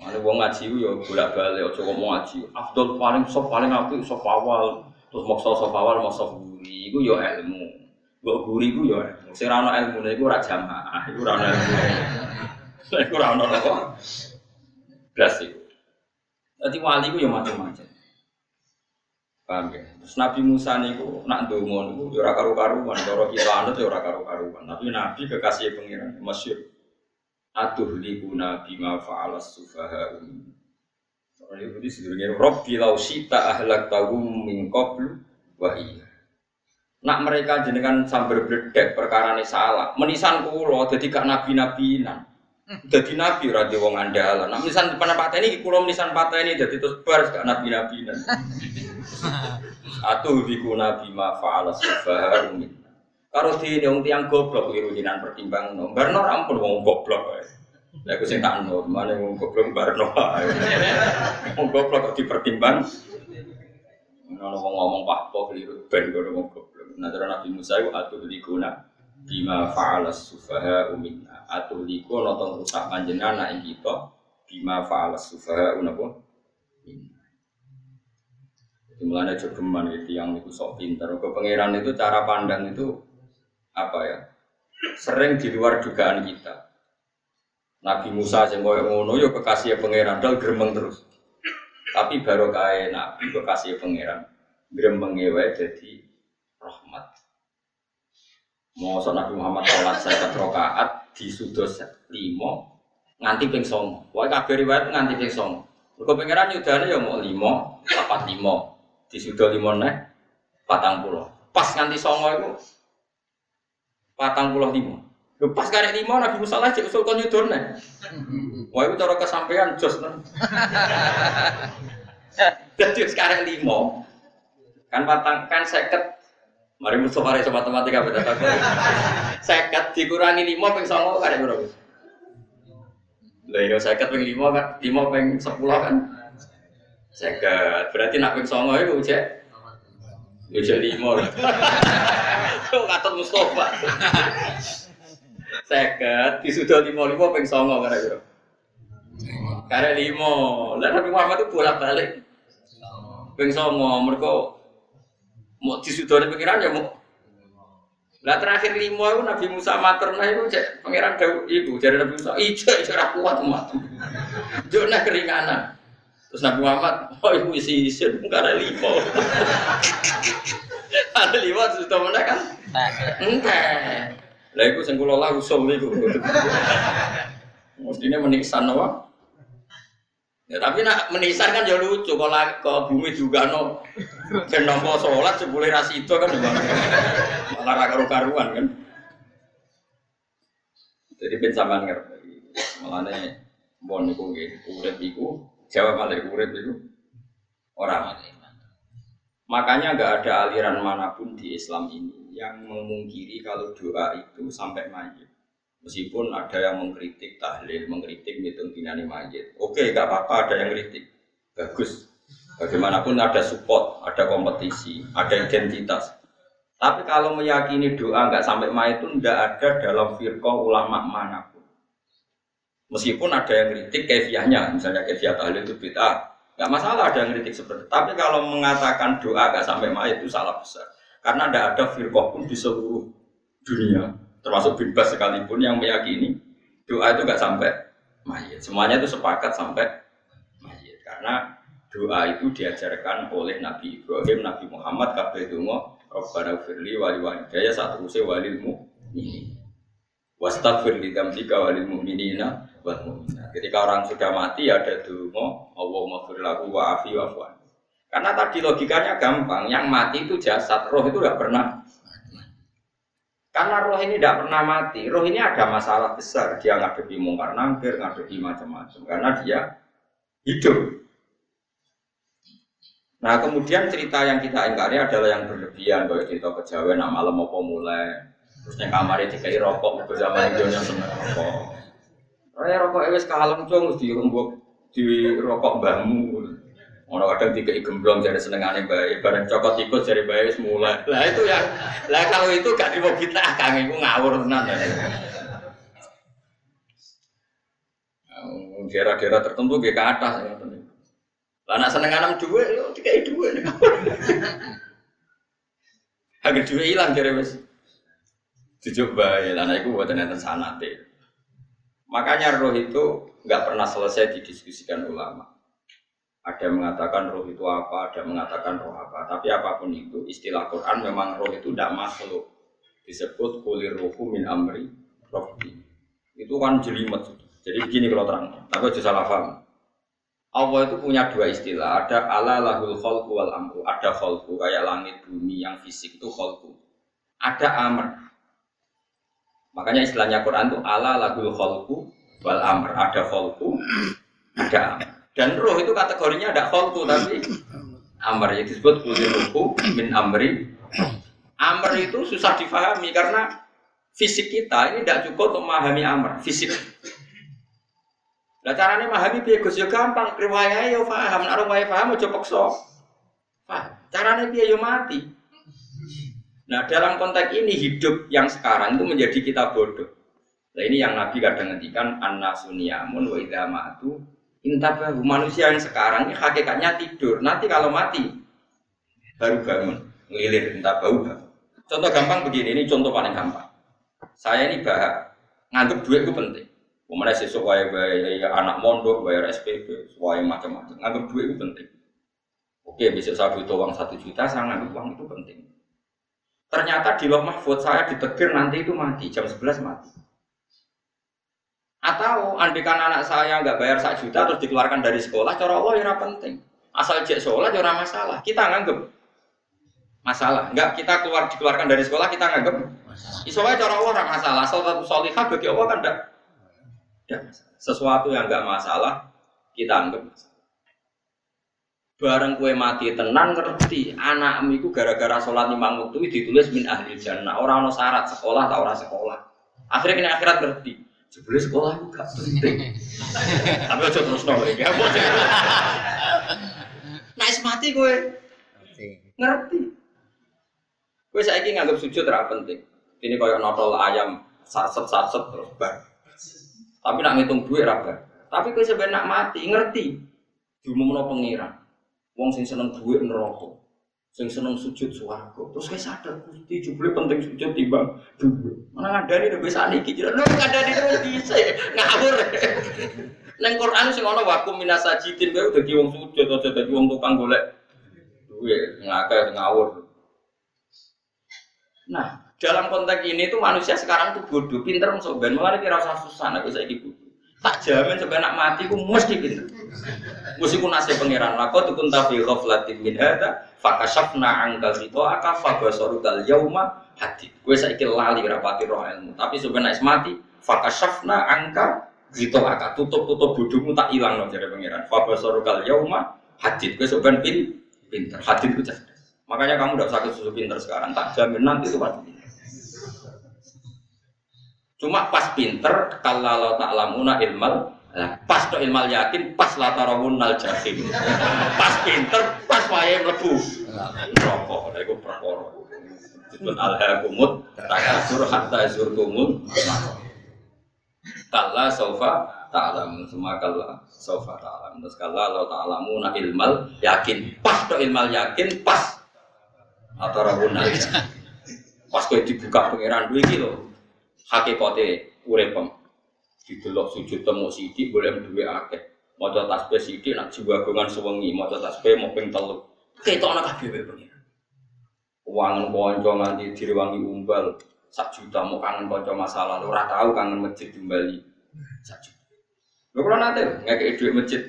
Mana wong ngaji yo bolak balik ojo ngomong ngaji. Abdul paling sof paling aku sof awal terus mau sof awal mau sof gurih. Iku yo ilmu. Mbok guri ku ya sing ora ana ilmune iku ora jamaah, iku ora ilmune. Iku ora ana apa? Blas iku. Dadi wali ku ya macam-macam. Paham ya? Terus Nabi Musa niku nak ndonga niku ya ora karu-karuan, cara anut ya ora karu-karuan. Tapi Nabi kekasih pengiran masyhur. Atuh liku nabi ma fa'ala sufaha Soalnya itu sebenarnya Robbi lau sita ahlak tahu min qablu wa iya. Nak mereka jenengan sambil berdek perkara ini salah. Menisan kulo, jadi gak nabi nabi nan. Jadi nabi radio wong andalan. Nak menisan pada patah ini kulo menisan patah ini jadi terus bar gak nabi nabi nan. Atuh biku nabi ma faala Karo di wong tiang goblok keliru jinan pertimbang no. Barno rampun wong goblok. Lah aku sing tak no, mana wong goblok barno wae. Wong goblok kok dipertimbang. Ono wong ngomong pakpo keliru ben kono wong goblok. Nah cara Nabi Musa itu atuh likuna bima fa'ala sufaha umina atuh liku nonton rusak panjenengan ing kita bima fa'ala sufaha unapa Mulanya jogeman itu yang itu sok pintar. Ke pangeran itu cara pandang itu apa ya sering di luar dugaan kita. Nabi Musa yang koyo ngono yo kekasih pangeran dal gremeng terus. Tapi baru kaya Nabi kekasih pangeran gremeng wae jadi rahmat. Mau Nabi Muhammad sholat saya rokaat di sudos limo nganti ping songo. Wah kabeh riwayat nganti ping songo. Mergo pangeran yudane ya mau limo, papat limo. Di sudo limo neh patang pulau. Pas nganti songo itu patang pulau lima. Lu pas karek lima Nabi Musa lah cek usul kon nih. Wah itu cara kesampaian jos nih. Jadi sekarang lima kan patang kan seket Mari Mustafa Reza matematika beda tak Seket dikurangi lima peng songo kan berapa? Lah iya seket peng lima kan lima peng sepuluh kan? Seket berarti nak peng songo itu cek. Ya cek lima. Kau kata Mustafa. Seket, sudah lima lima peng songo karena itu. Karena lima, lah Nabi Muhammad itu bolak balik. Peng songo, mereka mau sudah pikiran ya mau. Lah terakhir lima itu Nabi Musa materna itu cek pangeran Daud ibu jadi Nabi Musa ijo ijo kuat umat. Jona keringanan. Terus Nabi Muhammad, oh ibu isi isi karena lima. Ada lima sudah mana kan? Enggak. Lah iku sing kula lah usul niku. Mestine menisan apa? Ya tapi nak menisan kan ya lucu kalau ke bumi juga no ben nampa salat jebule ra itu kan ya malah ra karu-karuan kan. Jadi ben sampean ngerti. Malane bon niku nggih urip iku jawab malah urip iku ora Makanya nggak ada aliran mana pun di Islam ini yang memungkiri kalau doa itu sampai mayit. Meskipun ada yang mengkritik tahlil, mengkritik hitung dinani mayit. Oke, nggak apa-apa ada yang kritik. Bagus. Bagaimanapun ada support, ada kompetisi, ada identitas. Tapi kalau meyakini doa nggak sampai mayit itu nggak ada dalam firqah ulama mana pun. Meskipun ada yang kritik kefiahnya, misalnya kefiah tahlil itu bid'ah, Gak masalah ada yang kritik seperti itu. Tapi kalau mengatakan doa gak sampai mayat itu salah besar. Karena tidak ada firqah pun di seluruh dunia, termasuk bebas sekalipun yang meyakini doa itu gak sampai mayat. Semuanya itu sepakat sampai mayat. Karena doa itu diajarkan oleh Nabi Ibrahim, Nabi Muhammad, kabeh donga, Rabbana firli wali walidayya saat rusai walilmu ini. Wastagfir li dzambika walil mu'minina wal mu'minat. Ketika orang sudah mati ada donga, Allahumma fir lahu wa afi wa Karena tadi logikanya gampang, yang mati itu jasad, roh itu tidak pernah karena roh ini tidak pernah mati, roh ini ada masalah besar. Dia ngadepi mungkar nangkir, ngadepi macam-macam. Karena dia hidup. Nah kemudian cerita yang kita ingkari adalah yang berlebihan. Kayak cerita kejawen, nah malam mau mulai. Terus yang kamarnya dikai rokok, ke zaman itu yang seneng rokok. Raya rokok ewes kalem cung, di rumbuk di rokok mbahmu. Orang kadang tiga gemblong jadi senengannya bayi, bareng cokot ikut jadi bayi semula. Lah itu ya, lah kalau itu gak di kita, kang itu ngawur tenan. Ya. Daerah-daerah tertentu dia ke atas ya. Lah nak seneng anam dua, yo tiga dua. Agar dua hilang jadi wes. Tujuh bayi, lah itu buat nanti sanate. Makanya roh itu nggak pernah selesai didiskusikan ulama. Ada yang mengatakan roh itu apa, ada yang mengatakan roh apa. Tapi apa pun itu, istilah Quran memang roh itu tidak makhluk. Disebut kulir rohu min amri rohbi. Itu kan jelimet. Jadi begini kalau terang, tapi aja salah paham. Allah itu punya dua istilah, ada ala lahul khalqu wal amru, ada khalqu kayak langit bumi yang fisik itu khalqu. Ada amr, Makanya istilahnya Quran itu ala lagul kholku wal amr. Ada kholku, ada amr. Dan roh itu kategorinya ada kholku tapi amr. Yang disebut kuliruhu min amri. Amr itu susah difahami karena fisik kita ini tidak cukup untuk memahami Amr, fisik. Nah caranya memahami biaya Gus ya gampang, riwayah ya paham, nek riwayah paham aja paksa. Paham. Caranya biaya yo mati. Nah dalam konteks ini hidup yang sekarang itu menjadi kita bodoh. Nah ini yang Nabi kadang ngendikan anna suniamun wa idza matu manusia yang sekarang ini hakikatnya tidur. Nanti kalau mati baru bangun, ngelilir intabahu. Contoh gampang begini, ini contoh paling gampang. Saya ini bahak nganggep duit itu penting. Sesuk wae bayar anak mondok, bayar SPP, wae macam-macam. Nganggep duit itu penting. Oke, bisa saya butuh uang satu juta, nganggep uang itu penting. Ternyata di loh mahfud saya ditegir nanti itu mati, jam 11 mati. Atau andikan anak saya nggak bayar satu juta terus dikeluarkan dari sekolah, cara Allah ya penting. Asal cek sekolah ya masalah. Kita nganggep masalah. Enggak kita keluar dikeluarkan dari sekolah kita nganggep Isowa cara Allah masalah. Asal satu solihah bagi Allah kan enggak sesuatu yang nggak masalah kita anggap bareng kue mati tenang ngerti. Anakmu itu gara-gara sholat lima waktu ditulis min ahli jannah. Orang no syarat sekolah tak orang sekolah. Akhirnya kena akhirat ngerti. Sebenarnya sekolah itu gak penting. Tapi aja terus nol ya nah mati kue ngerti. kue saya ingin nganggap sujud terlalu penting. Ini kayak notol ayam sarset sarset terus bar. Tapi nak ngitung duit raga. Tapi kau sebenarnya nak mati ngerti. Diumumno pengiran. Wong sing seneng duit neraka. Sing seneng sujud swarga. Terus kayak sadar Gusti jebule penting sujud timbang duit. Mana ngadani nek wis saniki jare lho ngadani terus dhisik. Ngawur. Neng Quran sing ana wakum minasajidin kowe dadi wong sujud aja dadi wong tukang golek duit ngakeh ngawur. Nah, dalam konteks ini tuh manusia sekarang tuh bodoh, pinter masuk ben malah kira usah susah nek saya bodoh. Tak jamin sebenarnya mati ku mesti pinter. Mesti ku nasib pangeran lako tuh kunta fi ghaflatin min hada fakashafna angka itu aka kal yauma hati. Gue saiki lali rapati roh ilmu, tapi sebenarnya mati fakashafna angka gitu aka tutup tutup bodohmu tak hilang loh jadi pangeran. kal yauma hati. Gue sebenarnya pinter, hati ku cerdas. Makanya kamu udah sakit susu pinter sekarang, tak jamin nanti itu pasti Cuma pas pinter kalau tak lamuna ilmal pas to ilmal yakin, pas latarawun nal jahim. Pas pinter, pas wae mlebu. Rokok, lha iku perkara. Disebut alhaqumut takasur hatta zurtumul Kalla sofa ta'lam semua kalla sofa ta'lam terus kalla lo ta'lamu na ilmal yakin pas to ilmal yakin pas atau rabun pas kau dibuka pangeran dua kilo hakikate uripem. Didelok sujud temu sithik boleh duwe akeh. Maca tasbih sithik nak jiwa gongan sewengi, maca tasbih mau ping telu. Ketokno kabeh wae pengiran. Wangen kanca nganti direwangi umbal sak juta mau kangen kanca masa lalu ora tahu kangen masjid kembali sak juta. Lho kula nate ngekeki dhuwit masjid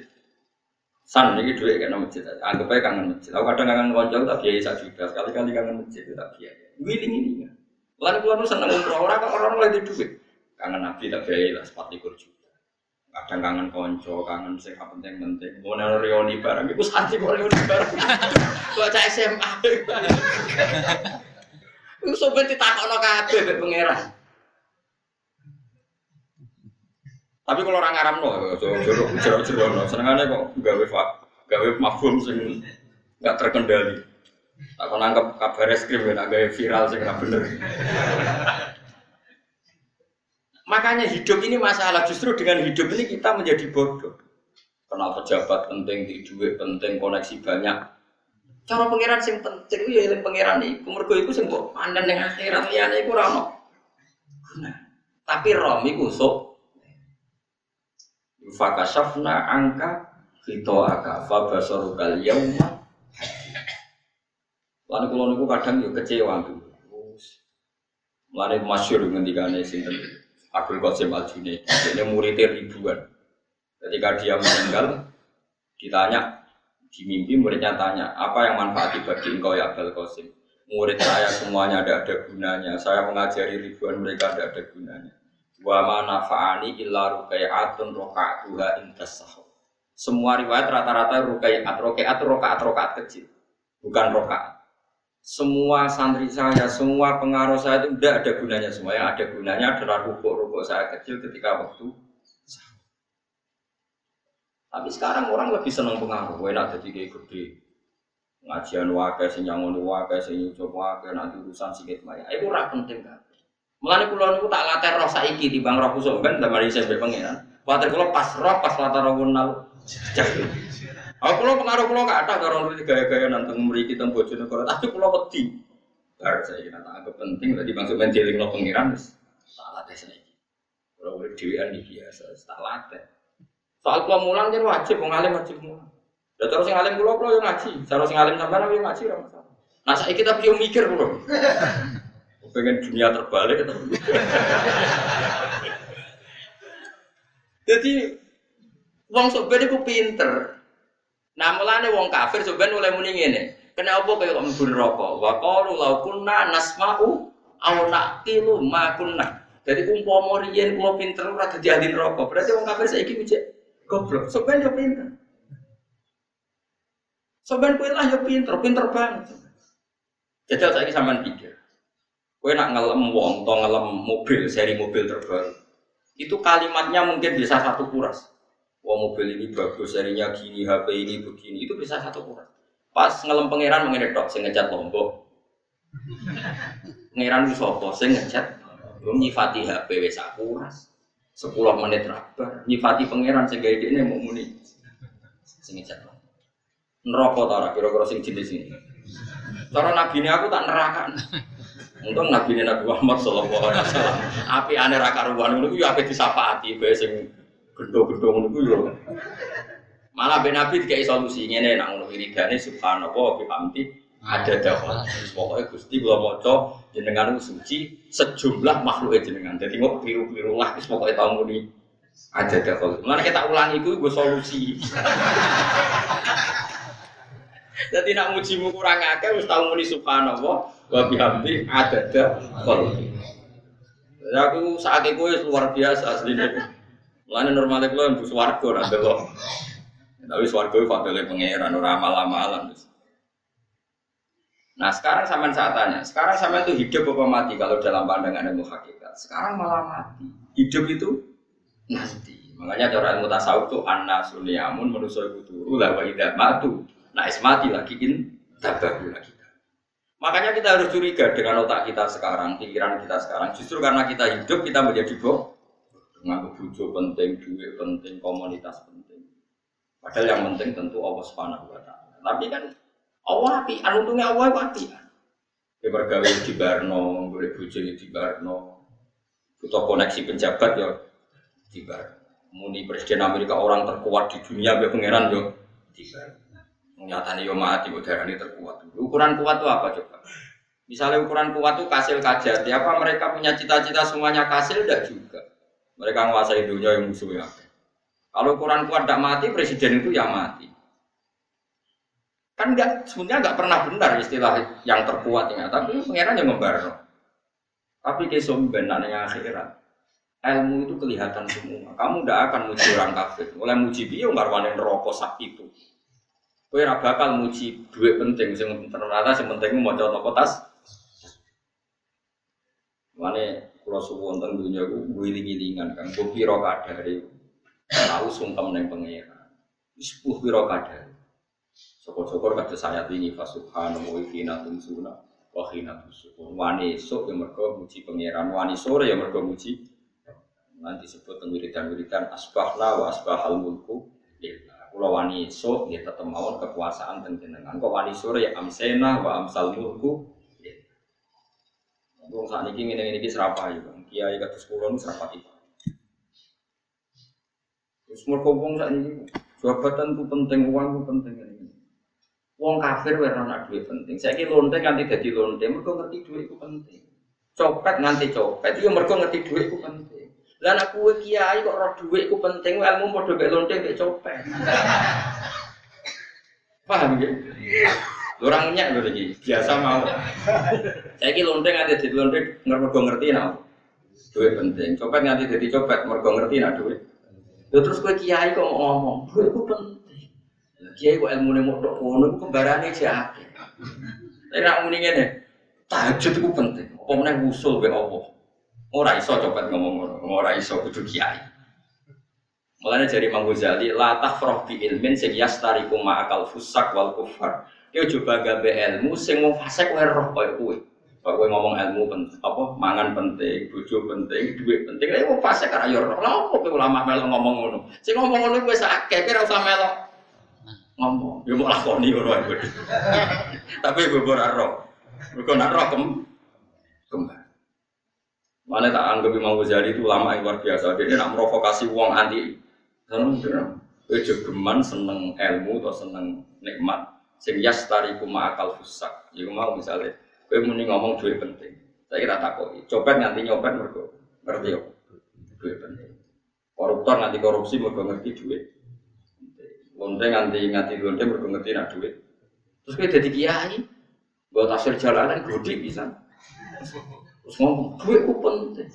San ini duit kan masjid, anggap aja kangen masjid. Aku kadang kangen kanca tak biaya sak juta, sekali-kali kangen masjid tak biaya. Wiling ini kan. Lalu kalau nu seneng umroh, orang orang mulai di duit. Kangen nabi tak biaya lah sepat likur juta. Kadang kangen konco, kangen sing penting penting. Mau nero reuni bareng, ibu santi mau reuni bareng. Cah SMA. Ibu sobat ditakok no kabe be pangeran. Tapi kalau orang Arab no, jero jero jero no, senengannya kok gawe gawe mafhum sing nggak terkendali. Aku nangkep kabar eskrim ya, gaya viral sih nggak bener. Makanya hidup ini masalah. Justru dengan hidup ini kita menjadi bodoh. Kenal pejabat penting, di duit penting, koneksi banyak. Cara pangeran sing penting ya yang pangeran itu. Mergo itu sing mbok pandang yang akhirat liyane iku ora ono. Nah, tapi rom iku sok fakashafna angka fito aka fa basarukal yauma Lalu kalau niku kadang yo kecewa tuh. Lalu masyur ngendikane sinten Abdul Qasim Al Junaid. Dia muridnya ribuan. Ketika dia meninggal, ditanya di mimpi muridnya tanya apa yang manfaat bagi engkau ya Abdul Qasim. Murid saya semuanya ada ada gunanya. Saya mengajari ribuan mereka ada ada gunanya. Wa mana faani illa rukai'atun roka'atuha intas Semua riwayat rata-rata rukai'at, rokai'at, rokaat, rokaat kecil. Bukan rokaat. Semua santri saya, semua pengaruh saya itu tidak ada gunanya semua. Yang ada gunanya adalah rukuk-rukuk saya kecil ketika waktu tapi sekarang orang lebih senang pengaruh. Enak jadi kayak gede. Ngajian wakai, sing nyangon wakai, sing nyucup wakai, nanti urusan sikit maya. Itu ora penting kan. Mulane kula niku tak latih roh saiki di bang roh ben damari sampe pengiran. Kuwatir kula pas roh pas latar roh nal. Aku kula pengaruh kula gak ada karo gaya-gaya nanteng mriki teng Bojonegoro, tapi kula wedi. Bar saya kira tak anggap penting tadi bang dieling lo pengiran tak latih saiki. Kula urip dhewean iki biasa, tak latih. Soal mulang jadi wajib, wong alim wajib mulang. Ya terus sing alim kula yo ngaji, cara sing alim sampean yo ngaji ora masalah. Nah saiki tapi yo mikir kula. Pengen dunia terbalik itu. Jadi wong iku pinter. Nah mulane wong kafir soben oleh muni ngene. Kenapa kaya kok mlebu neraka? Wa qalu law kunna nasma'u aw naqilu ma kunna. Jadi umpama riyen kula pinter ora dadi ahli neraka. Berarti wong kafir saiki mijik goblok. Soben yo pinter. Soben kowe lah yo pinter, pinter banget. Jajal saiki sampean pikir. Kue nak ngelem wong, atau ngelem mobil, seri mobil terbaru. Itu kalimatnya mungkin bisa satu kuras. Wah mobil ini bagus, serinya gini, HP ini begini, itu bisa satu kuras. Pas ngelem pangeran mengenai dok, saya ngecat lombok. Pangeran itu sopo, saya ngecat. Belum nyifati HP wes kuras. Sepuluh menit rabar, nyifati pangeran saya gaya ini mau muni. Saya ngecat lombok. Neraka tara kira-kira sing jenis ini. Cara nabi ini aku tak nerakan. Untung Nabi Nabi Muhammad Sallallahu Alaihi Wasallam. Api aneh raka ruan itu api disafati, bae sing gendong-gendong itu yo. Malah ben Nabi dikai solusi ngene nak ngono wiridane subhanallah wa bihamdi ada dakwah. Pokoknya Gusti kula maca jenengan suci sejumlah makhluk jenengan. Jadi kok biru-biru lah wis pokoke tau muni ada dakwah. Mana kita ulangi itu gue solusi. Jadi nak mujimu kurang akeh wis tau muni subhanallah wa bihamdi adada khalqi. Ya aku saat itu luar biasa aslinya. Mulane normalnya kulo yang swarga ra delok. Tapi swarga itu fadile pangeran ora amal-amalan. Nah sekarang sampean saat tanya, sekarang sampean itu hidup apa mati kalau dalam pandangan ilmu hakikat? Sekarang malah mati. Hidup itu nanti. Makanya cara ilmu tasawuf itu anna sunyamun manusia itu turu lah wa matu. Nah mati lagi in tabahu lagi. Makanya kita harus curiga dengan otak kita sekarang, pikiran kita sekarang. Justru karena kita hidup, kita menjadi boh. Menganggap bujo penting, duit penting, komunitas penting. Padahal yang penting tentu Allah Subhanahu wa taala. Tapi kan Allah api, untungnya Allah api. Ya bergawe di Barno, boleh bujo di Barno. Butuh koneksi penjabat ya di Barno. Muni Presiden Amerika orang terkuat di dunia, be pangeran yo di Barno. Nyatanya yo mati udara ini terkuat. Ukuran kuat itu apa coba? Misalnya ukuran kuat itu kasil kajar. Apa mereka punya cita-cita semuanya kasil? Tidak juga. Mereka menguasai dunia yang musuhnya. Kalau ukuran kuat tidak mati, presiden itu ya mati. Kan enggak, sebenarnya enggak pernah benar istilah yang terkuat ini. Tapi pengiran yang membarno. Tapi kesum yang akhirat. Ilmu itu kelihatan semua. Kamu tidak akan muji orang kafir. Oleh muji dia nggak rokok sakit itu. Kowe ora bakal muji duit penting sing ternyata sing penting mau apa tas. Mane kula suwun teng dunya ku wiling-wilingan Kang ku pira kadare tahu sungkem ning pangeran. Wis puh pira kadare. Syukur-syukur kata saya ini fa subhanahu wa ta'ala tumsuna wa khina tusukun. Wani esuk ya mergo muji pangeran, wani sore ya mergo muji nanti sebut wiridan-wiridan asbahna wa asbahal mulku Kula wani esuk nggih tetep mawon kekuasaan teng jenengan. Kok wani sore amsena wa amsal mulku. Wong saat ini ngene iki serapa ya, Kiai kados kula nu serapa iki. Wis mergo wong sak niki jabatan ku penting, uang ku penting ini. Wong kafir ora ana duit penting. Saiki lonte nganti dadi lonte, mergo ngerti duit ku penting. Copet nganti copet, iya mergo ngerti duit ku penting. Lah kowe kiai kok roh dhuwit ku penting, ilmu padha mek lonte mek copet. Paham ya? Orang nyak lho iki, biasa mau. Saiki lonte nganti dadi lonte mergo ngerti nek duit penting. Copet nganti dadi copet mergo ngerti nek duit. Lho terus kowe kiai kok ngomong, duit ku penting. Kiai kok ilmune mau tok ngono kembarane jake. Tapi nak muni ngene, tahajud itu penting. Apa meneh usul be apa? Ora iso copet ngomong ngono, ora iso kudu kiai. Mulane dari Imam Ghazali, la tafrah bi ilmin sing yastariku ma'akal fusak wal kufar. Dia coba gawe ilmu sing wong fasik wae roh koyo kowe. Kok kowe ngomong ilmu penting, apa mangan penting, bojo penting, duit penting. Lah wong fasik yo roh. Lah opo ulama melo ngomong ngono. Sing ngomong ngono wis akeh, kira usah melo ngomong. Yo mau lakoni ngono ae. Tapi ora roh. Mergo nak roh kem kembar. Mana tak anggap Imam Ghazali itu ulama yang luar biasa. Dia nak provokasi uang anti kira. Kowe geman seneng ilmu atau seneng nikmat. Sing yastariku ma'akal fusak. Iku mau misalnya kowe muni ngomong duit penting. Saya kira takoki. Copet nganti nyopet mergo ngerti yo. Duit penting. Koruptor nganti korupsi mergo ngerti duit. Lonte nganti nganti lonte mergo ngerti nak duit. Terus kowe dadi kiai. Buat tasir jalanan gede bisa. Terus ngomong duit ku penting.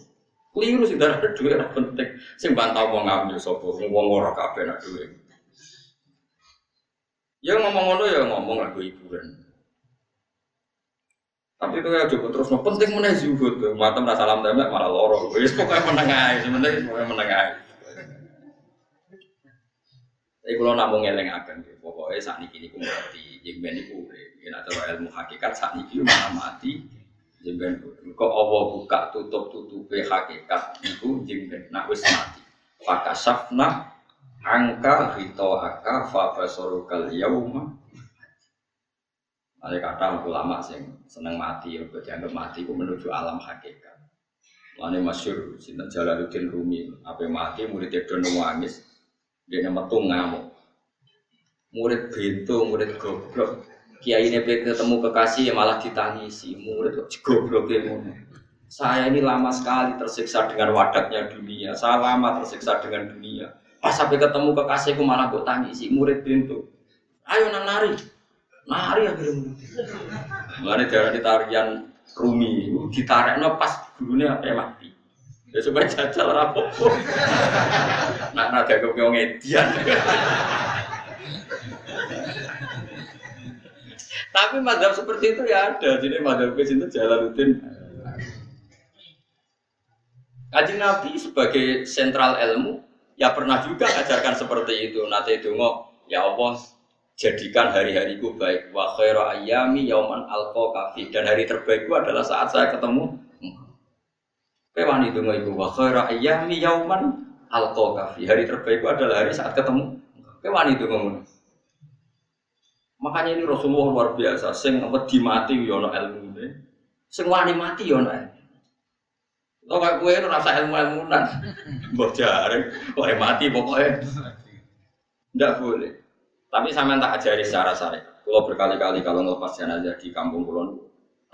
Keliru sih darah duit penting. Sing bantah wong ngambil sapa wong ora kabeh nak duit. Ya ngomong ngono ya ngomong lagu hiburan. Tapi itu ya cukup terus no penting mana zuhud tuh. Mata merasa salam demek malah loro. Wis pokoknya menengai, sebenarnya pokoknya menengai. Tapi kalau namun ngeleng akan, pokoknya saat ini kini ngerti, jadi ben iku ya nak ilmu hakikat saat ini mana mati, jemben kok Allah buka tutup tutupe hakikat itu jemben nak wis mati fakasafna angka rito aka fa basorukal yauma. Ada kata ulama sing seneng mati ya dianggap mati itu menuju alam hakikat. Lani masyur, Sinta Jalaluddin Rumi, apa mati murid itu nangis, dia metu ngamuk. Murid bintu, murid goblok, kiai ini ketemu kekasih yang malah ditangisi. Murid goblok ya saya ini lama sekali tersiksa dengan wadatnya dunia. Saya lama tersiksa dengan dunia pas sampai ketemu kekasihku malah kok tangisi murid pintu. Ayo nang nari nari akhirnya mana dari tarian rumi ditarik no pas dulunya apa mati. Ya supaya jajal rapopo nak naga kau ngedian Tapi madhab seperti itu ya ada. Jadi madhab ke itu rutin. Kaji Nabi sebagai sentral ilmu ya pernah juga ajarkan seperti itu. Nanti itu ya Allah jadikan hari-hariku baik. Wa khairu ayami yauman alqa kafi. Dan hari terbaikku adalah saat saya ketemu Kewan itu nggak ibu wa khairu yauman kafi. Hari terbaikku adalah hari saat ketemu Kewan itu ngomong Makanya ini Rasulullah luar biasa, sing wedi mati yono ya ilmu. Ini, sing wani mati ilmu. Lo kayak gue itu rasa ilmu ilmunan, mbok jaring, wae mati pokoknya. Tidak boleh. Tapi saya tak ajari secara syariat. Kalau berkali-kali kalau ngelepas jenazah di kampung Kulon,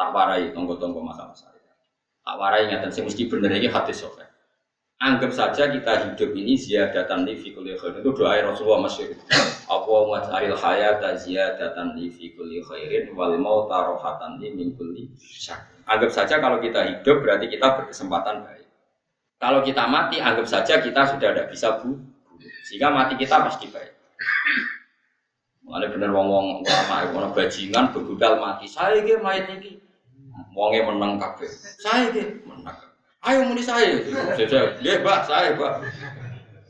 tak warai tonggo-tonggo masalah syariat. Tak warai ingatan sih mesti bener ini hati sofek. Anggap saja kita hidup ini ziyadatan li fi kulli khairin. Itu doa Rasulullah masyhur. Allahumma ja'alil hayata ziyadatan li fi kulli khairin wal mauta rohatan li min kulli syarr. Anggap saja kalau kita hidup berarti kita berkesempatan baik. Kalau kita mati, anggap saja kita sudah tidak bisa bu, sehingga mati kita pasti baik. Mulai bener wong wong ulama wong bajingan bebudal mati. Saya iki mayat iki. Wonge menang kabeh. Saya iki menang. Ayo muni saya. Saya, dia pak saya pak.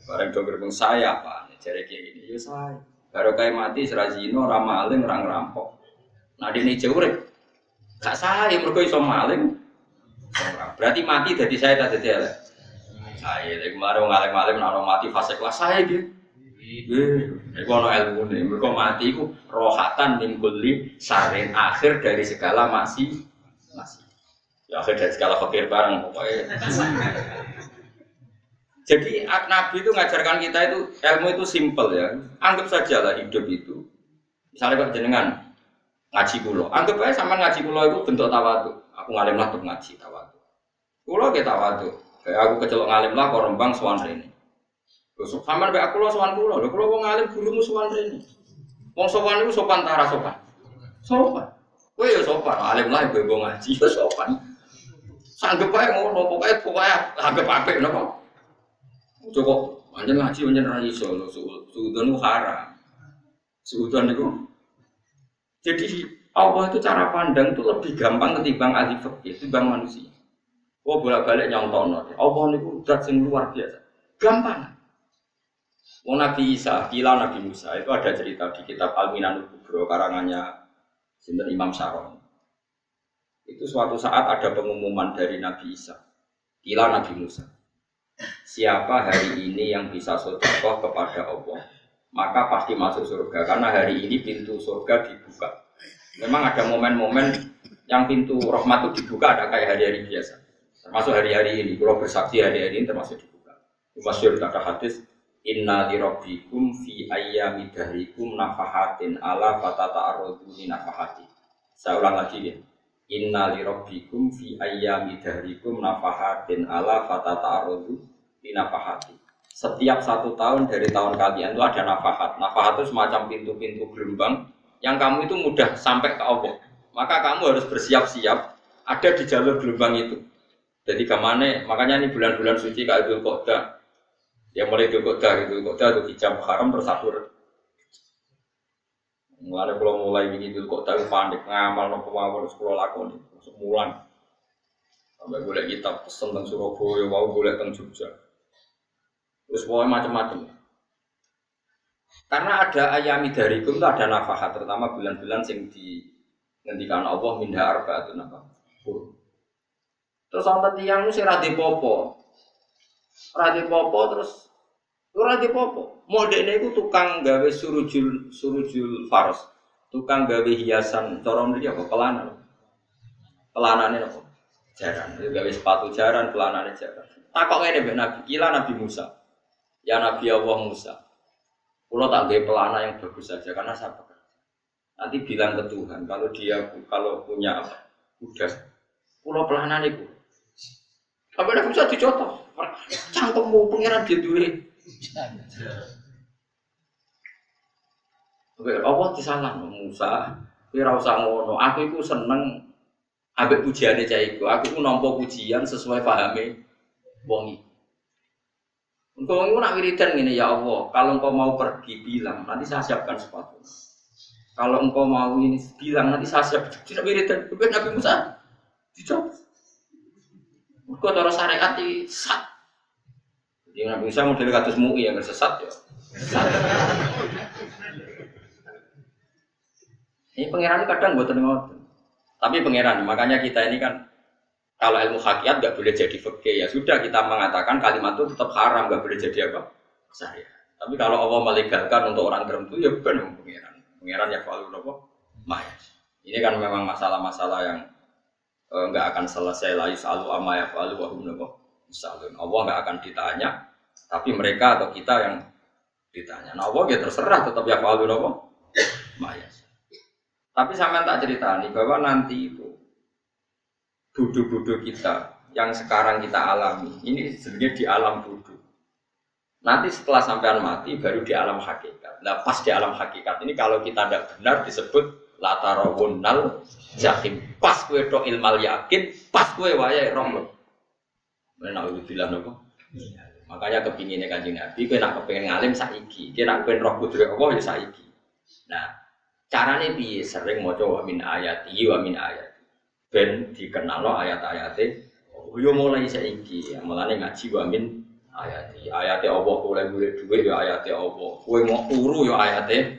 Barang dong gerbang saya pak. Jadi kayak gini, ya saya. Baru kayak mati serazino, ramaling, orang rampok. Nah di ini jauh Gak saya, mereka iso maling. Berarti mati dari saya tadi dia. Saya, dari kemarin ngalim-ngalim, nano mati fase kelas saya gitu. Iku ono ilmu nih, mereka mati itu rohatan min kulli sarin akhir dari segala masih masih. Ya akhir dari segala fakir bareng pokoknya. Jadi Nabi itu ngajarkan kita itu ilmu itu simple ya. Anggap saja lah hidup itu. Misalnya kok jenengan ngaji kulo, anggap aja sama ngaji kulo itu bentuk tawadu. Aku ngalim lah untuk ngaji tawadu. Kulo kita tawadu. Kayak aku kecelok ngalim lah kok rembang suan ini. Terus sama aku lo suan kulo, lo kulo ngalim gurumu suan ini. Wong sopan itu sopan tara sopan. Sopan. Ya sopan, alim lah ibu ngaji sopan. Sanggep ae ngono, pokoke pokoke anggap apik napa. Cukup panjen ngaji panjen ra iso lho, suudon haram. Suudon niku. Jadi Allah itu cara pandang itu lebih gampang ketimbang ahli fikih, ketimbang manusia. Oh bolak-balik nyontono. Allah niku zat sing luar biasa. Gampang. Wong Nabi Isa, kila Nabi Musa itu ada cerita di kitab Al-Minanul Kubro karangannya Sinten Imam Saron. Itu suatu saat ada pengumuman dari Nabi Isa, kila Nabi Musa. Siapa hari ini yang bisa sodakoh kepada Allah, maka pasti masuk surga. Karena hari ini pintu surga dibuka. Memang ada momen-momen yang pintu rahmat itu dibuka ada kayak hari-hari biasa. Termasuk hari-hari ini. Kalau bersaksi hari-hari ini termasuk dibuka. Masyur kata hadis, Inna li rabbikum fi ayyami nafahatin ala fatata arroduni nafahati. Saya ulang lagi ya. Inna li rabbikum fi ayyami dahrikum nafahatin ala fatata arroduni nafahati. Setiap satu tahun dari tahun kalian itu ada nafahat. Nafahat itu semacam pintu-pintu gelombang yang kamu itu mudah sampai ke Allah. Maka kamu harus bersiap-siap ada di jalur gelombang itu. Jadi ke mana? Makanya ini bulan-bulan suci kayak Idul Qodah Ya mulai itu kota gitu, kota itu hijab haram bersabur. Mulai kalau mulai begitu kota itu panik ngamal nopo mawon sekolah lakon semulan. Sampai boleh kita pesen tentang Surabaya, mau boleh tentang Jogja. Terus pokoknya macam-macam. Karena ada ayami dari itu ada nafkah, terutama bulan-bulan yang di ngendikan Allah minda arba itu nafkah. Terus orang tiang itu sih popo, Radi popo terus ora di popo. Modene iku tukang gawe surujul surujul faros. Tukang gawe hiasan cara mriki apa pelana. Pelanane apa? Jaran. Gawe sepatu jaran, pelanane jaran. Takok ngene mbek Nabi, kila Nabi Musa. Ya Nabi Allah Musa. Kulo tak gawe pelana yang bagus saja karena saya pekerja. Nanti bilang ke Tuhan kalau dia kalau punya apa? Udah. Kulo pelana niku. Apa Nabi Musa dicotok? Cangkemmu pengiran dia duwe Oke, apa disalah Musa? Ora usah ngono. Aku iku seneng ambek pujiane cah iku. Aku iku nampa pujian sesuai pahame wong iki. Engkau itu nak wiridan gini ya Allah. Kalau engkau mau pergi bilang, nanti saya siapkan sepatu. Kalau engkau mau ini bilang, nanti saya siap. Tidak wiridan. Kemudian Nabi Musa dicoba. Engkau taruh syariat di sat. Jadi Nabi Musa model kados MUI yang sesat ya. Ini pangeran kadang buat ngoten. Tapi pangeran, makanya kita ini kan kalau ilmu hakikat nggak boleh jadi fakih ya sudah kita mengatakan kalimat itu tetap haram nggak boleh jadi apa saya. Tapi kalau Allah melegalkan untuk orang tertentu ya benar pangeran. Pangeran ya kalau apa mayas. Ini kan memang masalah-masalah yang eh, nggak akan selesai lagi selalu ama ya falu wa misalnya Allah nggak akan ditanya, tapi mereka atau kita yang ditanya. Nah Allah ya terserah tetap ya falu apa? Mayas. Tapi sama tak cerita nih bahwa nanti itu bodoh-bodoh kita yang sekarang kita alami ini sebenarnya di alam bodoh. Nanti setelah sampean mati baru di alam hakikat. Nah pas di alam hakikat ini kalau kita tidak benar disebut latarawunnal jahim. Pas kue do ilmal yakin, pas kue wayai roh Nak bilang nopo? Makanya kepinginnya kanjeng Nabi, kue nak kepengen ngalim saiki, kue nak kepengen roh kudri Allah ya saiki. Nah, caranya bi sering mau coba min ayat, wa min ayat. Ben dikenal ayat-ayatnya. Oh, yo mulai saiki, mulane ngaji wa min ayat. Ayatnya Allah boleh boleh duit ya ayatnya Allah. Kue mau turu ya ayatnya.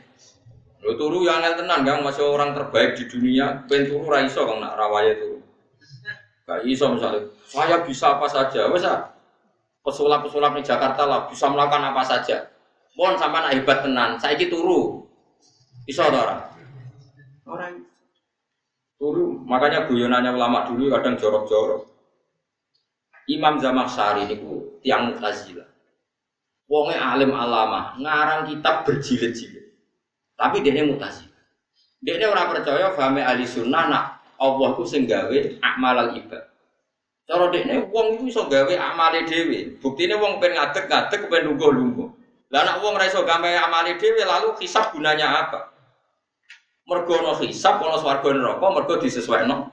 Lo turu ya angel tenan, kan masih orang terbaik di dunia. Ben turu raiso kang nak rawaya turu. Gak iso misalnya, saya bisa apa saja, wes pesulap-pesulap di Jakarta lah bisa melakukan apa saja. Mohon sama anak hebat tenan, saya gitu turu. Iso orang. Orang turu, makanya guyonannya ulama dulu kadang jorok-jorok. Imam Zamakhsyari ku tiang Mu'tazilah. Wonge alim alama, ngarang kitab berjilid-jilid. Tapi dia Mu'tazilah. Dia orang percaya fahmi ahli sunnah nak Allah ku sing gawe akmal ibad. Cara dekne wong iku iso gawe amale dhewe. Buktine wong pengen ngadeg-ngadeg pengen lungguh-lungguh. Lah nek wong ora iso gawe amale dhewe lalu hisab gunanya apa? Mergo ono hisab ono swarga neraka mergo disesuaikno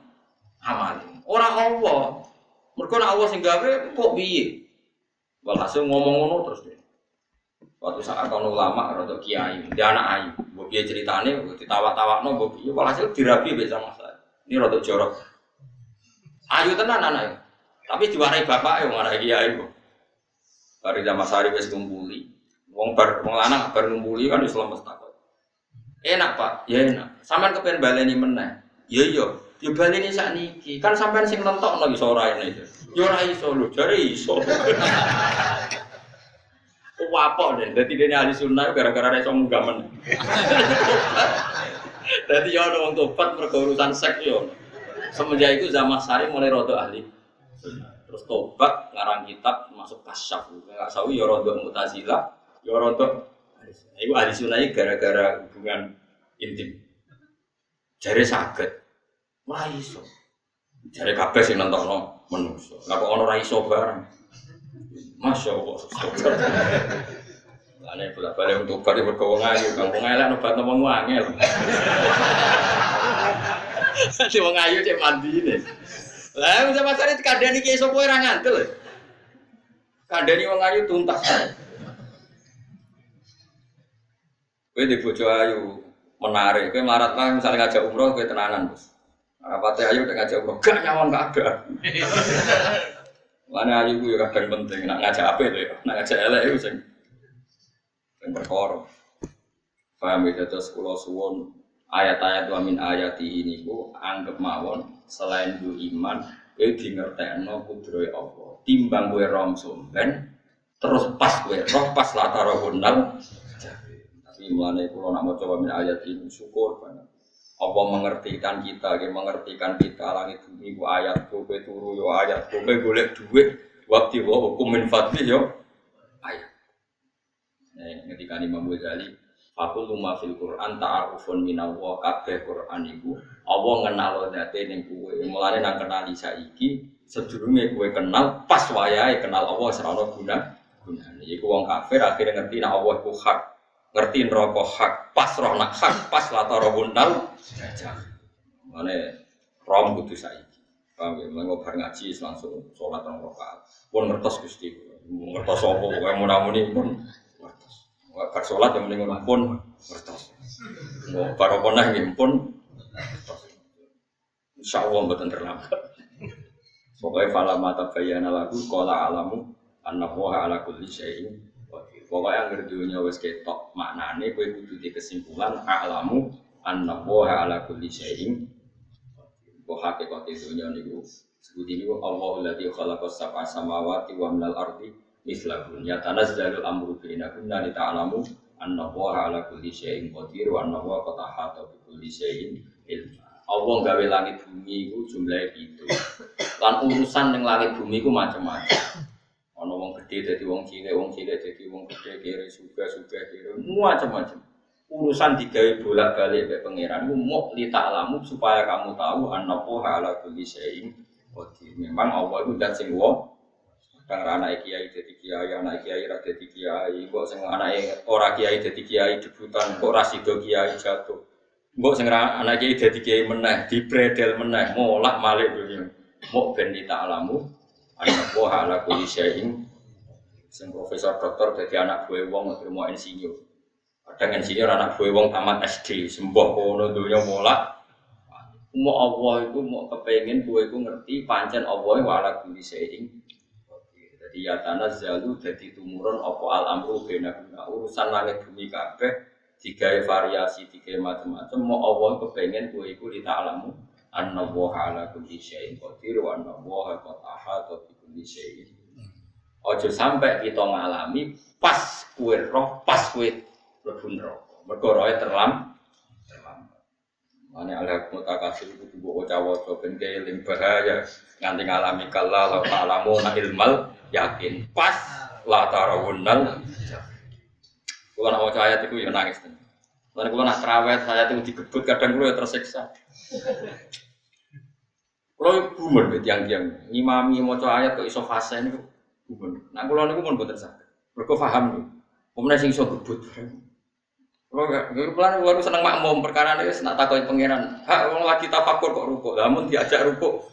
amale. Ora Allah. Mergo nek Allah sing gawe kok piye? Walhasil ngomong ngono terus deh. Waktu saat kalau ulama atau kiai, dia anak ayu, buat piye ceritane, mbok ditawa-tawakno, mbok piye walhasil dirabi mbek sama saya. Ini rada jorok. Ayu tenan anak. Tapi diwarai bapak yang ngarai kiai kok. Bari zaman sari wis ngumpuli. Wong bar wong lanang bar ngumpuli kan lemes takut. Enak Pak, ya enak. Sampean kepen baleni meneh. Ya iya, ya baleni sakniki. Kan sampean sing nentokno iso ora ini. Ya ora iso lho, jare iso. Wapok deh, jadi dia ahli sunnah gara-gara dia munggah men. Jadi ya ada orang tobat mergo urusan seks yo. Semenjak itu zaman sari mulai rodo ahli Terus tobat ngarang kitab masuk kasyaf. Sawi ya rodo mutazila, ya rodo Iku ahli sunnah gara-gara hubungan intim. Jare sakit. Wah iso. Jare kabeh sing nentokno menungso. Lah kok ra iso bareng. Masya Allah. Ane bolak balik untuk balik berkawang ayu, kampung elek nobat nomor wangel. Si wong ayu cek mandi ini. Lah bisa kadang ini kiai sopo orang ngantel. Kadang ini wong ayu tuntas. Kue di bojo ayu menarik. Kue marat lah misalnya ngajak umroh kue tenanan bos. Rapatnya ayu udah ngajak umroh, gak nyawan gak ada. Mana ayu gue kadang penting, nak ngajak apa itu ya, nak ngajak elek itu sing sing perkara. Paham ya terus kula suwun ayat-ayat wa min ayati ini ku anggap mawon selain du iman kowe di ngertekno kudrohe Allah. Timbang kowe rom sumben terus pas kowe roh pas latara gondal. Tapi mulane kula nak maca wa min ayat ini syukur banget. Allah mengertikan kita, dia mengertikan kita langit bumi ayat kowe turu yo ayat kowe golek duit waktu wa hukum min fadli yo ayat. Nah, ketika Imam Ghazali Fakul luma fil Quran ta'arufun minallah kabeh Quran iku. Allah ngenal date ning kowe. Mulane nang kenali saiki sedurunge kowe kenal pas wayahe kenal Allah serana guna gunane. Iku wong kafir akhirnya ngerti nek Allah iku hak. Ngerti neraka hak. Pas roh nak hak pas latar bundal mana rom kudu saiki. Paham ya? Ngobar ngaji langsung sholat rong rakaat. Pun ngertos gusti. Ngertos apa pokoknya munamuni pun ngertos bar sholat yang mending pun ngertos mau baru ponah ini pun ngertos insya Allah betul terlambat. Pokoknya fala mata bayana lagu kola alamu anak ala kulli syai'in Pokoknya yang dunia wes ketok maknane kowe kudu di kesimpulan a'lamu anna wa ala kulli syai'in wa haqiqati dunia niku sebut ini Allah alladzi khalaqa sab'a samawati wa minal ardi mislahun ya tanazzalul amru bainakunna li ta'lamu anna wa ala kulli syai'in qadir wa anna wa qad kulli syai'in ilma. Allah gawe langit bumi itu jumlahnya itu lan urusan yang langit bumi itu macam-macam. Ono wong gede jadi wong cilik, wong cilik jadi wong gede, kiri suga suga kiri, macam-macam. Urusan digawe bolak balik ke pangeran, mau lita alamu supaya kamu tahu anak poha ala kulli syai'in Memang Allah itu dan sing kadang anak kiai jadi kiai, anak kiai ra jadi kiai, kok sing anak ora kiai jadi kiai debutan, kok ra sido kiai jatuh. Mbok sing anak kiai jadi kiai meneh, dibredel meneh, molak malik dunia. Ben lita alamu anak buah ala syai'in. Sing profesor doktor jadi anak buah wong mau insinyur. Kadang insinyur anak buah wong tamat SD sembuh kono dunia mulak mau Allah itu mau kepengen buah ngerti pancen Allah wa ala jadi ya tanah zalu jadi tumurun apa al amru bena urusan langit bumi kabeh tiga variasi tiga macam-macam mau Allah kepengen buah itu lita alamu anna wa ala kulli syai'in qadir wa anna wa qad ahata kulli syai'in sampai kita ngalami pas kue roh, pas kue mlebu neraka. Mergo terlam terlambat. Mane ala mutakasir itu dibawa cawa ben keling bahaya nganti ngalami kala la ta'lamu na ilmal yakin. Pas la tarawunnal Kalau nak baca ayat itu ya nangis. Lalu kalau nak terawet saya itu digebut kadang kalau ya tersiksa. Kalau bumer bet yang tiang ngimami mau ayat ke iso fase bumer. Nah kalau niku pun bukan sakit. Mereka paham nih. Kemudian sing iso gebut. Kalau gak, pelan baru seneng makmum perkara ini nak takoi pangeran. Hak orang lagi tafakur kok rukuk, namun diajak rukuk.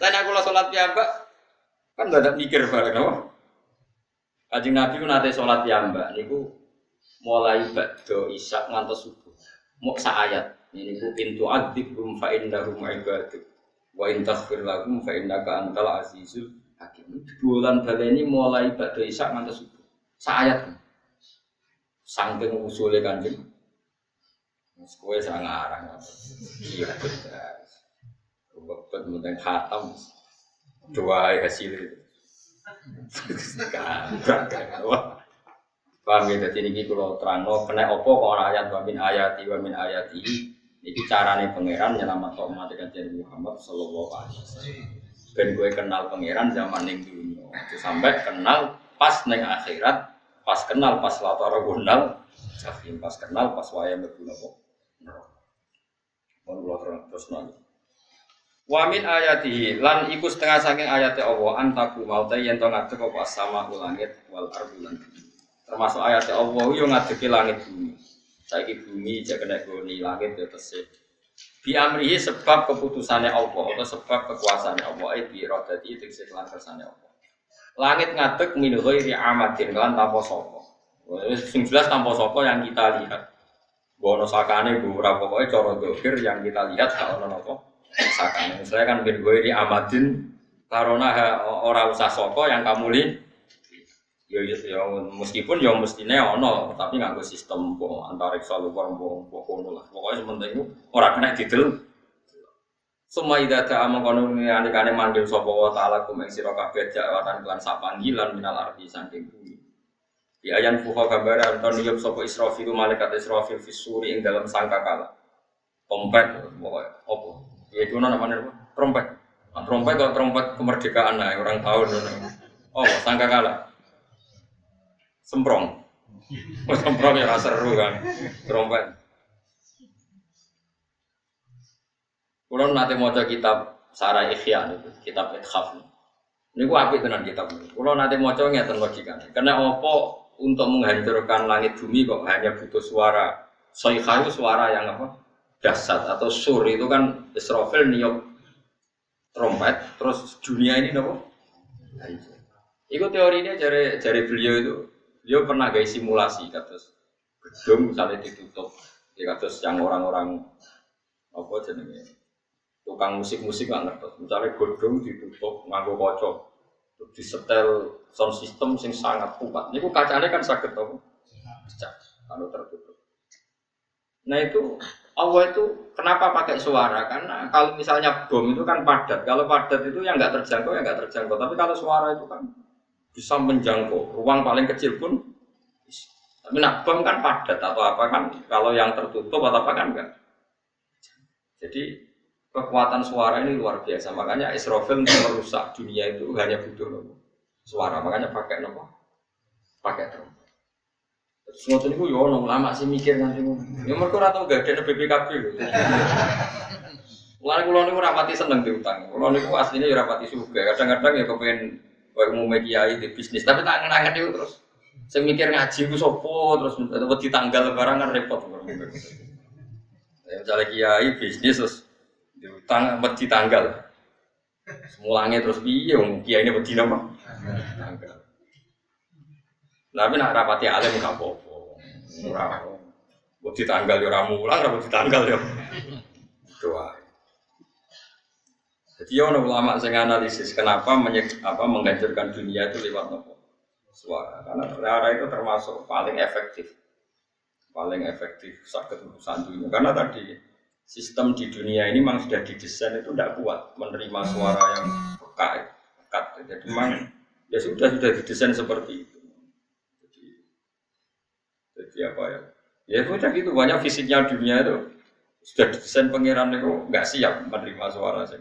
Lain aku lah sholat mbak, kan gak ada mikir bareng apa. Kajing Nabi nanti sholat mbak, niku mulai bakdo isak ngantos subuh. Mau ayat. Ini ku pintu adib rum fa innahum ibaduk. Wa in taghfir lahum fa innaka antal azizul hakim. Bulan baleni mulai bakdo isak ngantos subuh. Saayat. Sangking usulnya kanjeng. Kue sangat ngarang. Iya betul. Bebet penting khatam. Dua hasil itu. Wah. Paham ya, jadi ini kalau terang, kena opo kok ayat wa min ayati wa min ayati Ini caranya pangeran nyelamat dengan jadi Muhammad Sallallahu Alaihi Wasallam. Ben gue kenal pangeran zaman yang dunia, sampai kenal pas neng akhirat, pas kenal pas latar gunal, pas kenal pas wayang berguna kok. Terus nanti. Wa min ayatihi lan iku setengah saking ayate Allah antaku mau ta yen to ngadeg apa sama langit wal ardulan. Termasuk ayate Allah yo ngadegi langit bumi. Saiki bumi jek kena goni langit yo tesih. Bi amrihi sebab keputusannya Allah atau sebab kekuasaannya Allah ai bi radati tegese lan kersane Allah. Langit ngadeg min ghairi amadin lan tanpa sapa. Sing jelas tanpa sapa yang kita lihat. Bono sakane ora pokoke cara dokir yang kita lihat gak ono Misalkan, misalnya kan bin di amadin karena orang usah soko yang kamu li. Yo yo yo meskipun yo mestinya ono tapi nggak sistem antariksa luar boh boh kono lah. Pokoknya sementing itu orang kena titel semua idata amang kono ini anikane manggil sopo wa taala kum ing sira kabeh jawatan kelan sapanggilan minal arti saking bumi. Di ayan fuha kabar anton niyup sopo israfil malaikat israfil fisuri ing dalam sangkakala. Kompet pokoknya opo Ya itu namanya apa? Trompet. Nah, trompet kalau trompet kemerdekaan lah orang tahun. Oh, sangka kalah. Semprong. Oh, semprong ya rasa seru kan. Trompet. Kalau nanti mau kitab Sarah Ikhya itu, kitab. Ini gua apik dengan kitab ini. Kalau nanti mau coba ngeten logikanya. Karena opo untuk menghancurkan langit bumi kok hanya butuh suara. Soikayu suara yang apa? Dasar atau sur itu kan Israfil niok trompet terus dunia ini nopo itu teorinya dari dari beliau itu beliau pernah gaya simulasi kados gedung misalnya ditutup ya kados yang orang-orang apa jenenge tukang musik-musik nggak ngerti misalnya gedung ditutup nganggo kocok di setel sound system sing sangat kuat. Ini kacanya kan sakit tau pecah kalau tertutup. Nah itu Allah itu kenapa pakai suara? Karena kalau misalnya bom itu kan padat. Kalau padat itu yang nggak terjangkau ya nggak terjangkau. Tapi kalau suara itu kan bisa menjangkau. Ruang paling kecil pun. Tapi nak bom kan padat atau apa kan? Kalau yang tertutup atau apa kan enggak. Jadi kekuatan suara ini luar biasa. Makanya Israfil merusak dunia itu hanya butuh suara. Makanya pakai nopo, pakai trompet. Semua itu yo ono lama sih mikir nanti ngono. Ya mereka ora tau gak ada BPKB. Mulane kula niku rapati seneng diutang. Kula niku aslinya ya rapati suka. Kadang-kadang ya kepengen koyo mau media di bisnis, tapi tak ngenangen itu terus. Saya mikir ngaji ku sopo terus wedi tanggal barang kan repot. Ya misalnya kiai bisnis terus diutang wedi tanggal. Semulangnya terus piye wong kiai ini wedi nama? Tapi nak rapati alim gak apa-apa. Ora. Buat ditanggal ya ramu ulang, buat ditanggal ya. Doa. Jadi ya ulama saya analisis kenapa menyek, apa menghancurkan dunia itu lewat nopo suara. Karena suara itu termasuk paling efektif, paling efektif sakit urusan dunia. Karena tadi sistem di dunia ini memang sudah didesain itu tidak kuat menerima suara yang pekat, pekat. Jadi memang ya sudah sudah didesain seperti itu. Jadi apa ya? Ya udah gitu banyak fisiknya dunia itu sudah desain pangeran itu nggak siap menerima suara sih.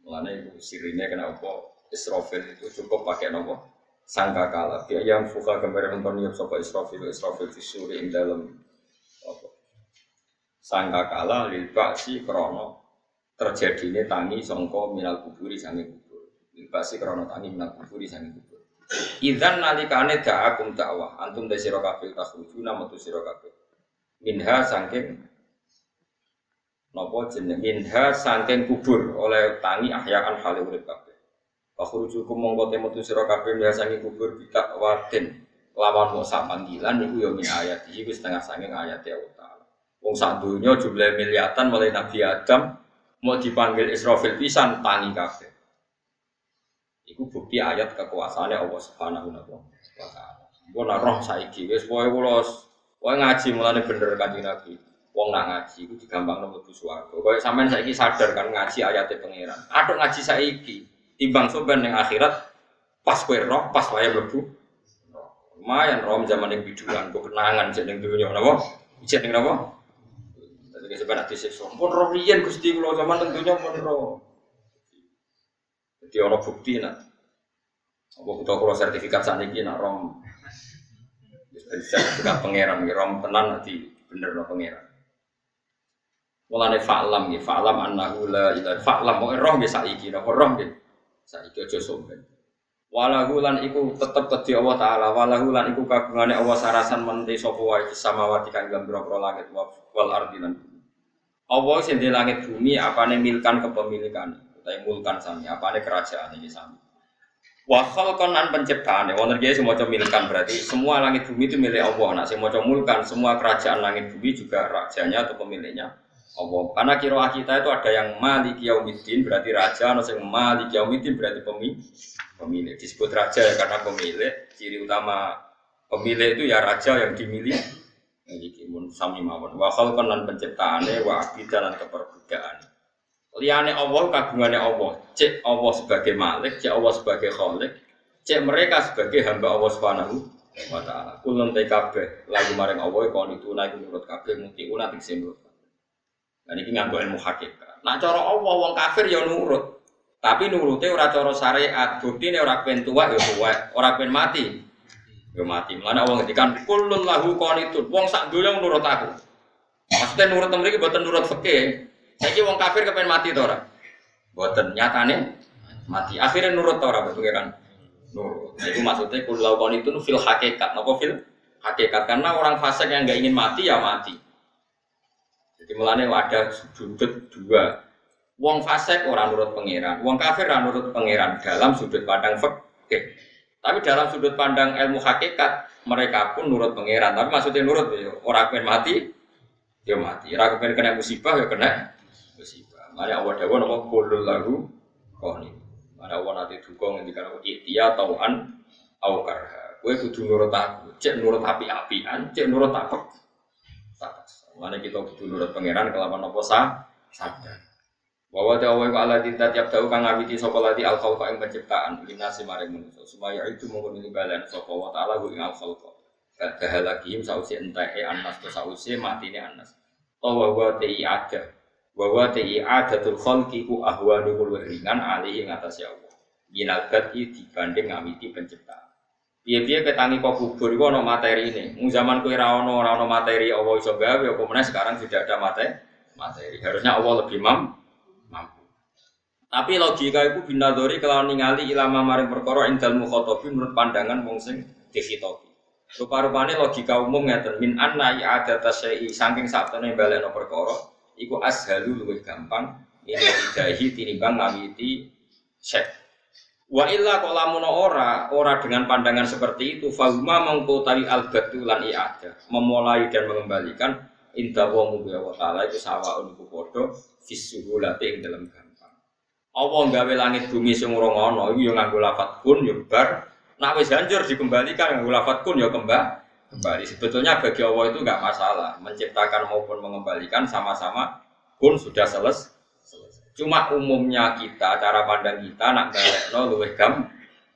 Mulanya itu sirinya kenapa Israfil itu cukup pakai nopo sangka kala. Dia yang fuka gambar nonton yang sopo Israfil Israfil disuri ing dalam apa sangka kala libat si krono terjadi ini tangi songko minal kuburi sangi kubur. Libat si krono tangi minal kuburi sangi kubur. Idan nalikane da'akum dakwah antum de sira kabeh takhrujuna metu sira kabeh. Minha saking napa jeneng minha saking kubur oleh tangi ahyaan hale urip kabeh. Fakhrujukum mongko te metu sira kabeh minha saking kubur bidak wadin lawan mau sak panggilan niku yo min ayat iki wis setengah saking ayat ya Allah. Wong sak donya jumlah miliatan mulai Nabi Adam mau dipanggil Israfil pisan tangi kabeh. Iku bukti ayat kekuasaannya Allah Subhanahu wa taala. Gue nak roh saiki wis pokoke kula pokoke ngaji mulane bener Kanjeng Nabi. Wong nak ngaji iku digampang nang mlebu swarga. Kaya sampean saiki sadar kan ngaji ayate pangeran. Atuk ngaji saiki timbang soben ning akhirat pas kowe roh pas wae mlebu. Lumayan rom zaman yang biduan, kok kenangan cek ning dunya napa? Cek ning napa? Jadi sebenarnya disiksa. Pun roh riyen Gusti kula zaman tentunya pun roh. Jadi ono bukti nak. Apa kita kalau sertifikat saat ini nak rom. Sertifikat pangeran, rom tenan nanti bener no pangeran. Mulane fa'lam ya, fa'lam annahu la ilaha fa'lam mau bisa iki, napa roh nggih. Saiki aja sombong. Walahu lan iku tetep kedhi Allah taala, walahu lan iku kagungane Allah sarasan menti sapa wae samawati kang dalam boro langit wal ardi lan Allah sing langit bumi apane milkan kepemilikan utawa mulkan sami apane kerajaan ini sami? Wa khalqan an penciptaan ya wonten kiye semua milkan berarti semua langit bumi itu milik Allah. Nah maca mulkan semua kerajaan langit bumi juga rajanya atau pemiliknya Allah. Karena kiroah kita itu ada yang malik yaumiddin berarti raja atau yang malik yaumiddin berarti pemilik pemilik. Disebut raja ya karena pemilik. Ciri utama pemilik itu ya raja yang dimiliki. Ini mun sami mawon. Wa khalqan lan penciptaane wa abidan lan keperbudakan Liane Allah kagungane Allah. Cek Allah sebagai Malik, cek Allah sebagai Khalik, cek mereka sebagai hamba Allah Subhanahu wa taala. Kulun te kabeh lagu maring Allah kon itu naik menurut kabeh muti una tik nurut. Dan ini nganggo ilmu hakikat. Nah cara Allah wong kafir ya nurut. Tapi nurute ora cara syariat, buktine ora pen tua ya tua, ora pen mati. Ya mati. Mana Allah ngendikan kulun lahu qanitun. Wong sak donya nurut aku. Maksudnya nurut mriki boten nurut fikih. Saiki wong kafir kepen mati to ora? Mboten nyatane mati. Akhirnya nurut to ora pengiran? Nurut. Nah, itu maksudnya kulau kon itu fil hakikat. Napa fil hakikat? Karena orang fasik yang nggak ingin mati ya mati. Jadi mulane ada sudut dua. Wong fasik orang nurut pangeran, wong kafir orang nurut pangeran dalam sudut pandang fikih. Tapi dalam sudut pandang ilmu hakikat mereka pun nurut pangeran. Tapi maksudnya nurut ya orang pengen mati, ya mati. Orang pengen kena musibah ya kena musibah. Mana Allah dawa nama kulul. Mana Allah nanti dukung ngendikan aku ikhtiya tauan au karha. Kue kudu nurut aku, cek nurut api-apian, cek nurut apa? Mana kita kudu nurut pangeran kelapan apa sah? Sadar. Bahwa dawa wa ala dinta tiap tahu kang ngawiti sapa lati al khalqa ing penciptaan linasi maring manusa. Supaya itu mongkon balan sapa wa taala ing al khalqa. Kadahalakihim sausi entae anas to sausi matine anas. Tawa wa ti ada bahwa ti adatul khalqi ku ahwanu ringan alih ing atas ya Allah. Minal bati dibanding ngawiti penciptaan. Piye-piye ketangi kok kubur iku ana materi ini. Mung zaman ana ora ana materi Allah iso gawe apa meneh sekarang sudah ada materi. Materi. Harusnya Allah lebih mam, mampu. Tapi logika itu binadori kalau ningali ilama maring perkara indal mukhatabi menurut pandangan wong sing dikhitabi. Rupa-rupane logika umum ngeten min anna ada tasyai saking sabtene balekno perkara iku ashalu luwih gampang. Ini idahi tinimbang ngawiti syekh. Wa illa kolamuno ora ora dengan pandangan seperti itu fahuma mengkotari al lan i'ada. Memulai dan mengembalikan indah wa mubi wa ta'ala itu sawa iku padha fisuhulati ing dalam gampang. Allah gawe langit bumi sing ora ngono iku ya nganggo lafat kun ya bar. Nak wis hancur dikembalikan nganggo lafat kun ya kembali kembali. Sebetulnya bagi Allah itu nggak masalah, menciptakan maupun mengembalikan sama-sama pun sudah selesai. Cuma umumnya kita, cara pandang kita nak balik no luwih gam,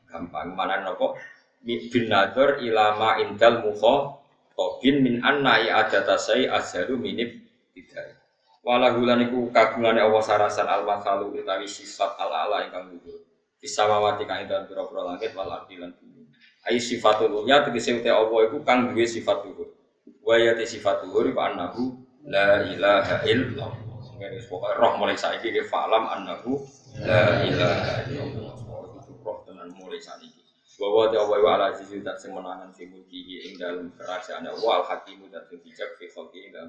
gampang mana nopo bin nador ilama indal mukho tobin min anna ya ada tasai azharu minib tidak. Walahulan iku kagungane Allah sarasan al masalu utawi sifat al ala ingkang luhur. Bisamawati kang ing dalem pira langit wal bumi ai sifatul uluhiyah tegese uti Allah iku kang duwe sifat luhur wa ya sifat luhur iku annahu la ilaha illallah. Ngene pokoke roh mulai saiki ke falam annahu la ilaha illallah. Roh tenan mulai saiki. Bahwa dia Allah wa ala aziz dat sing menangan fi mulki ing dalam kerajaan Allah al hakim dat bijak fi khalqi dalam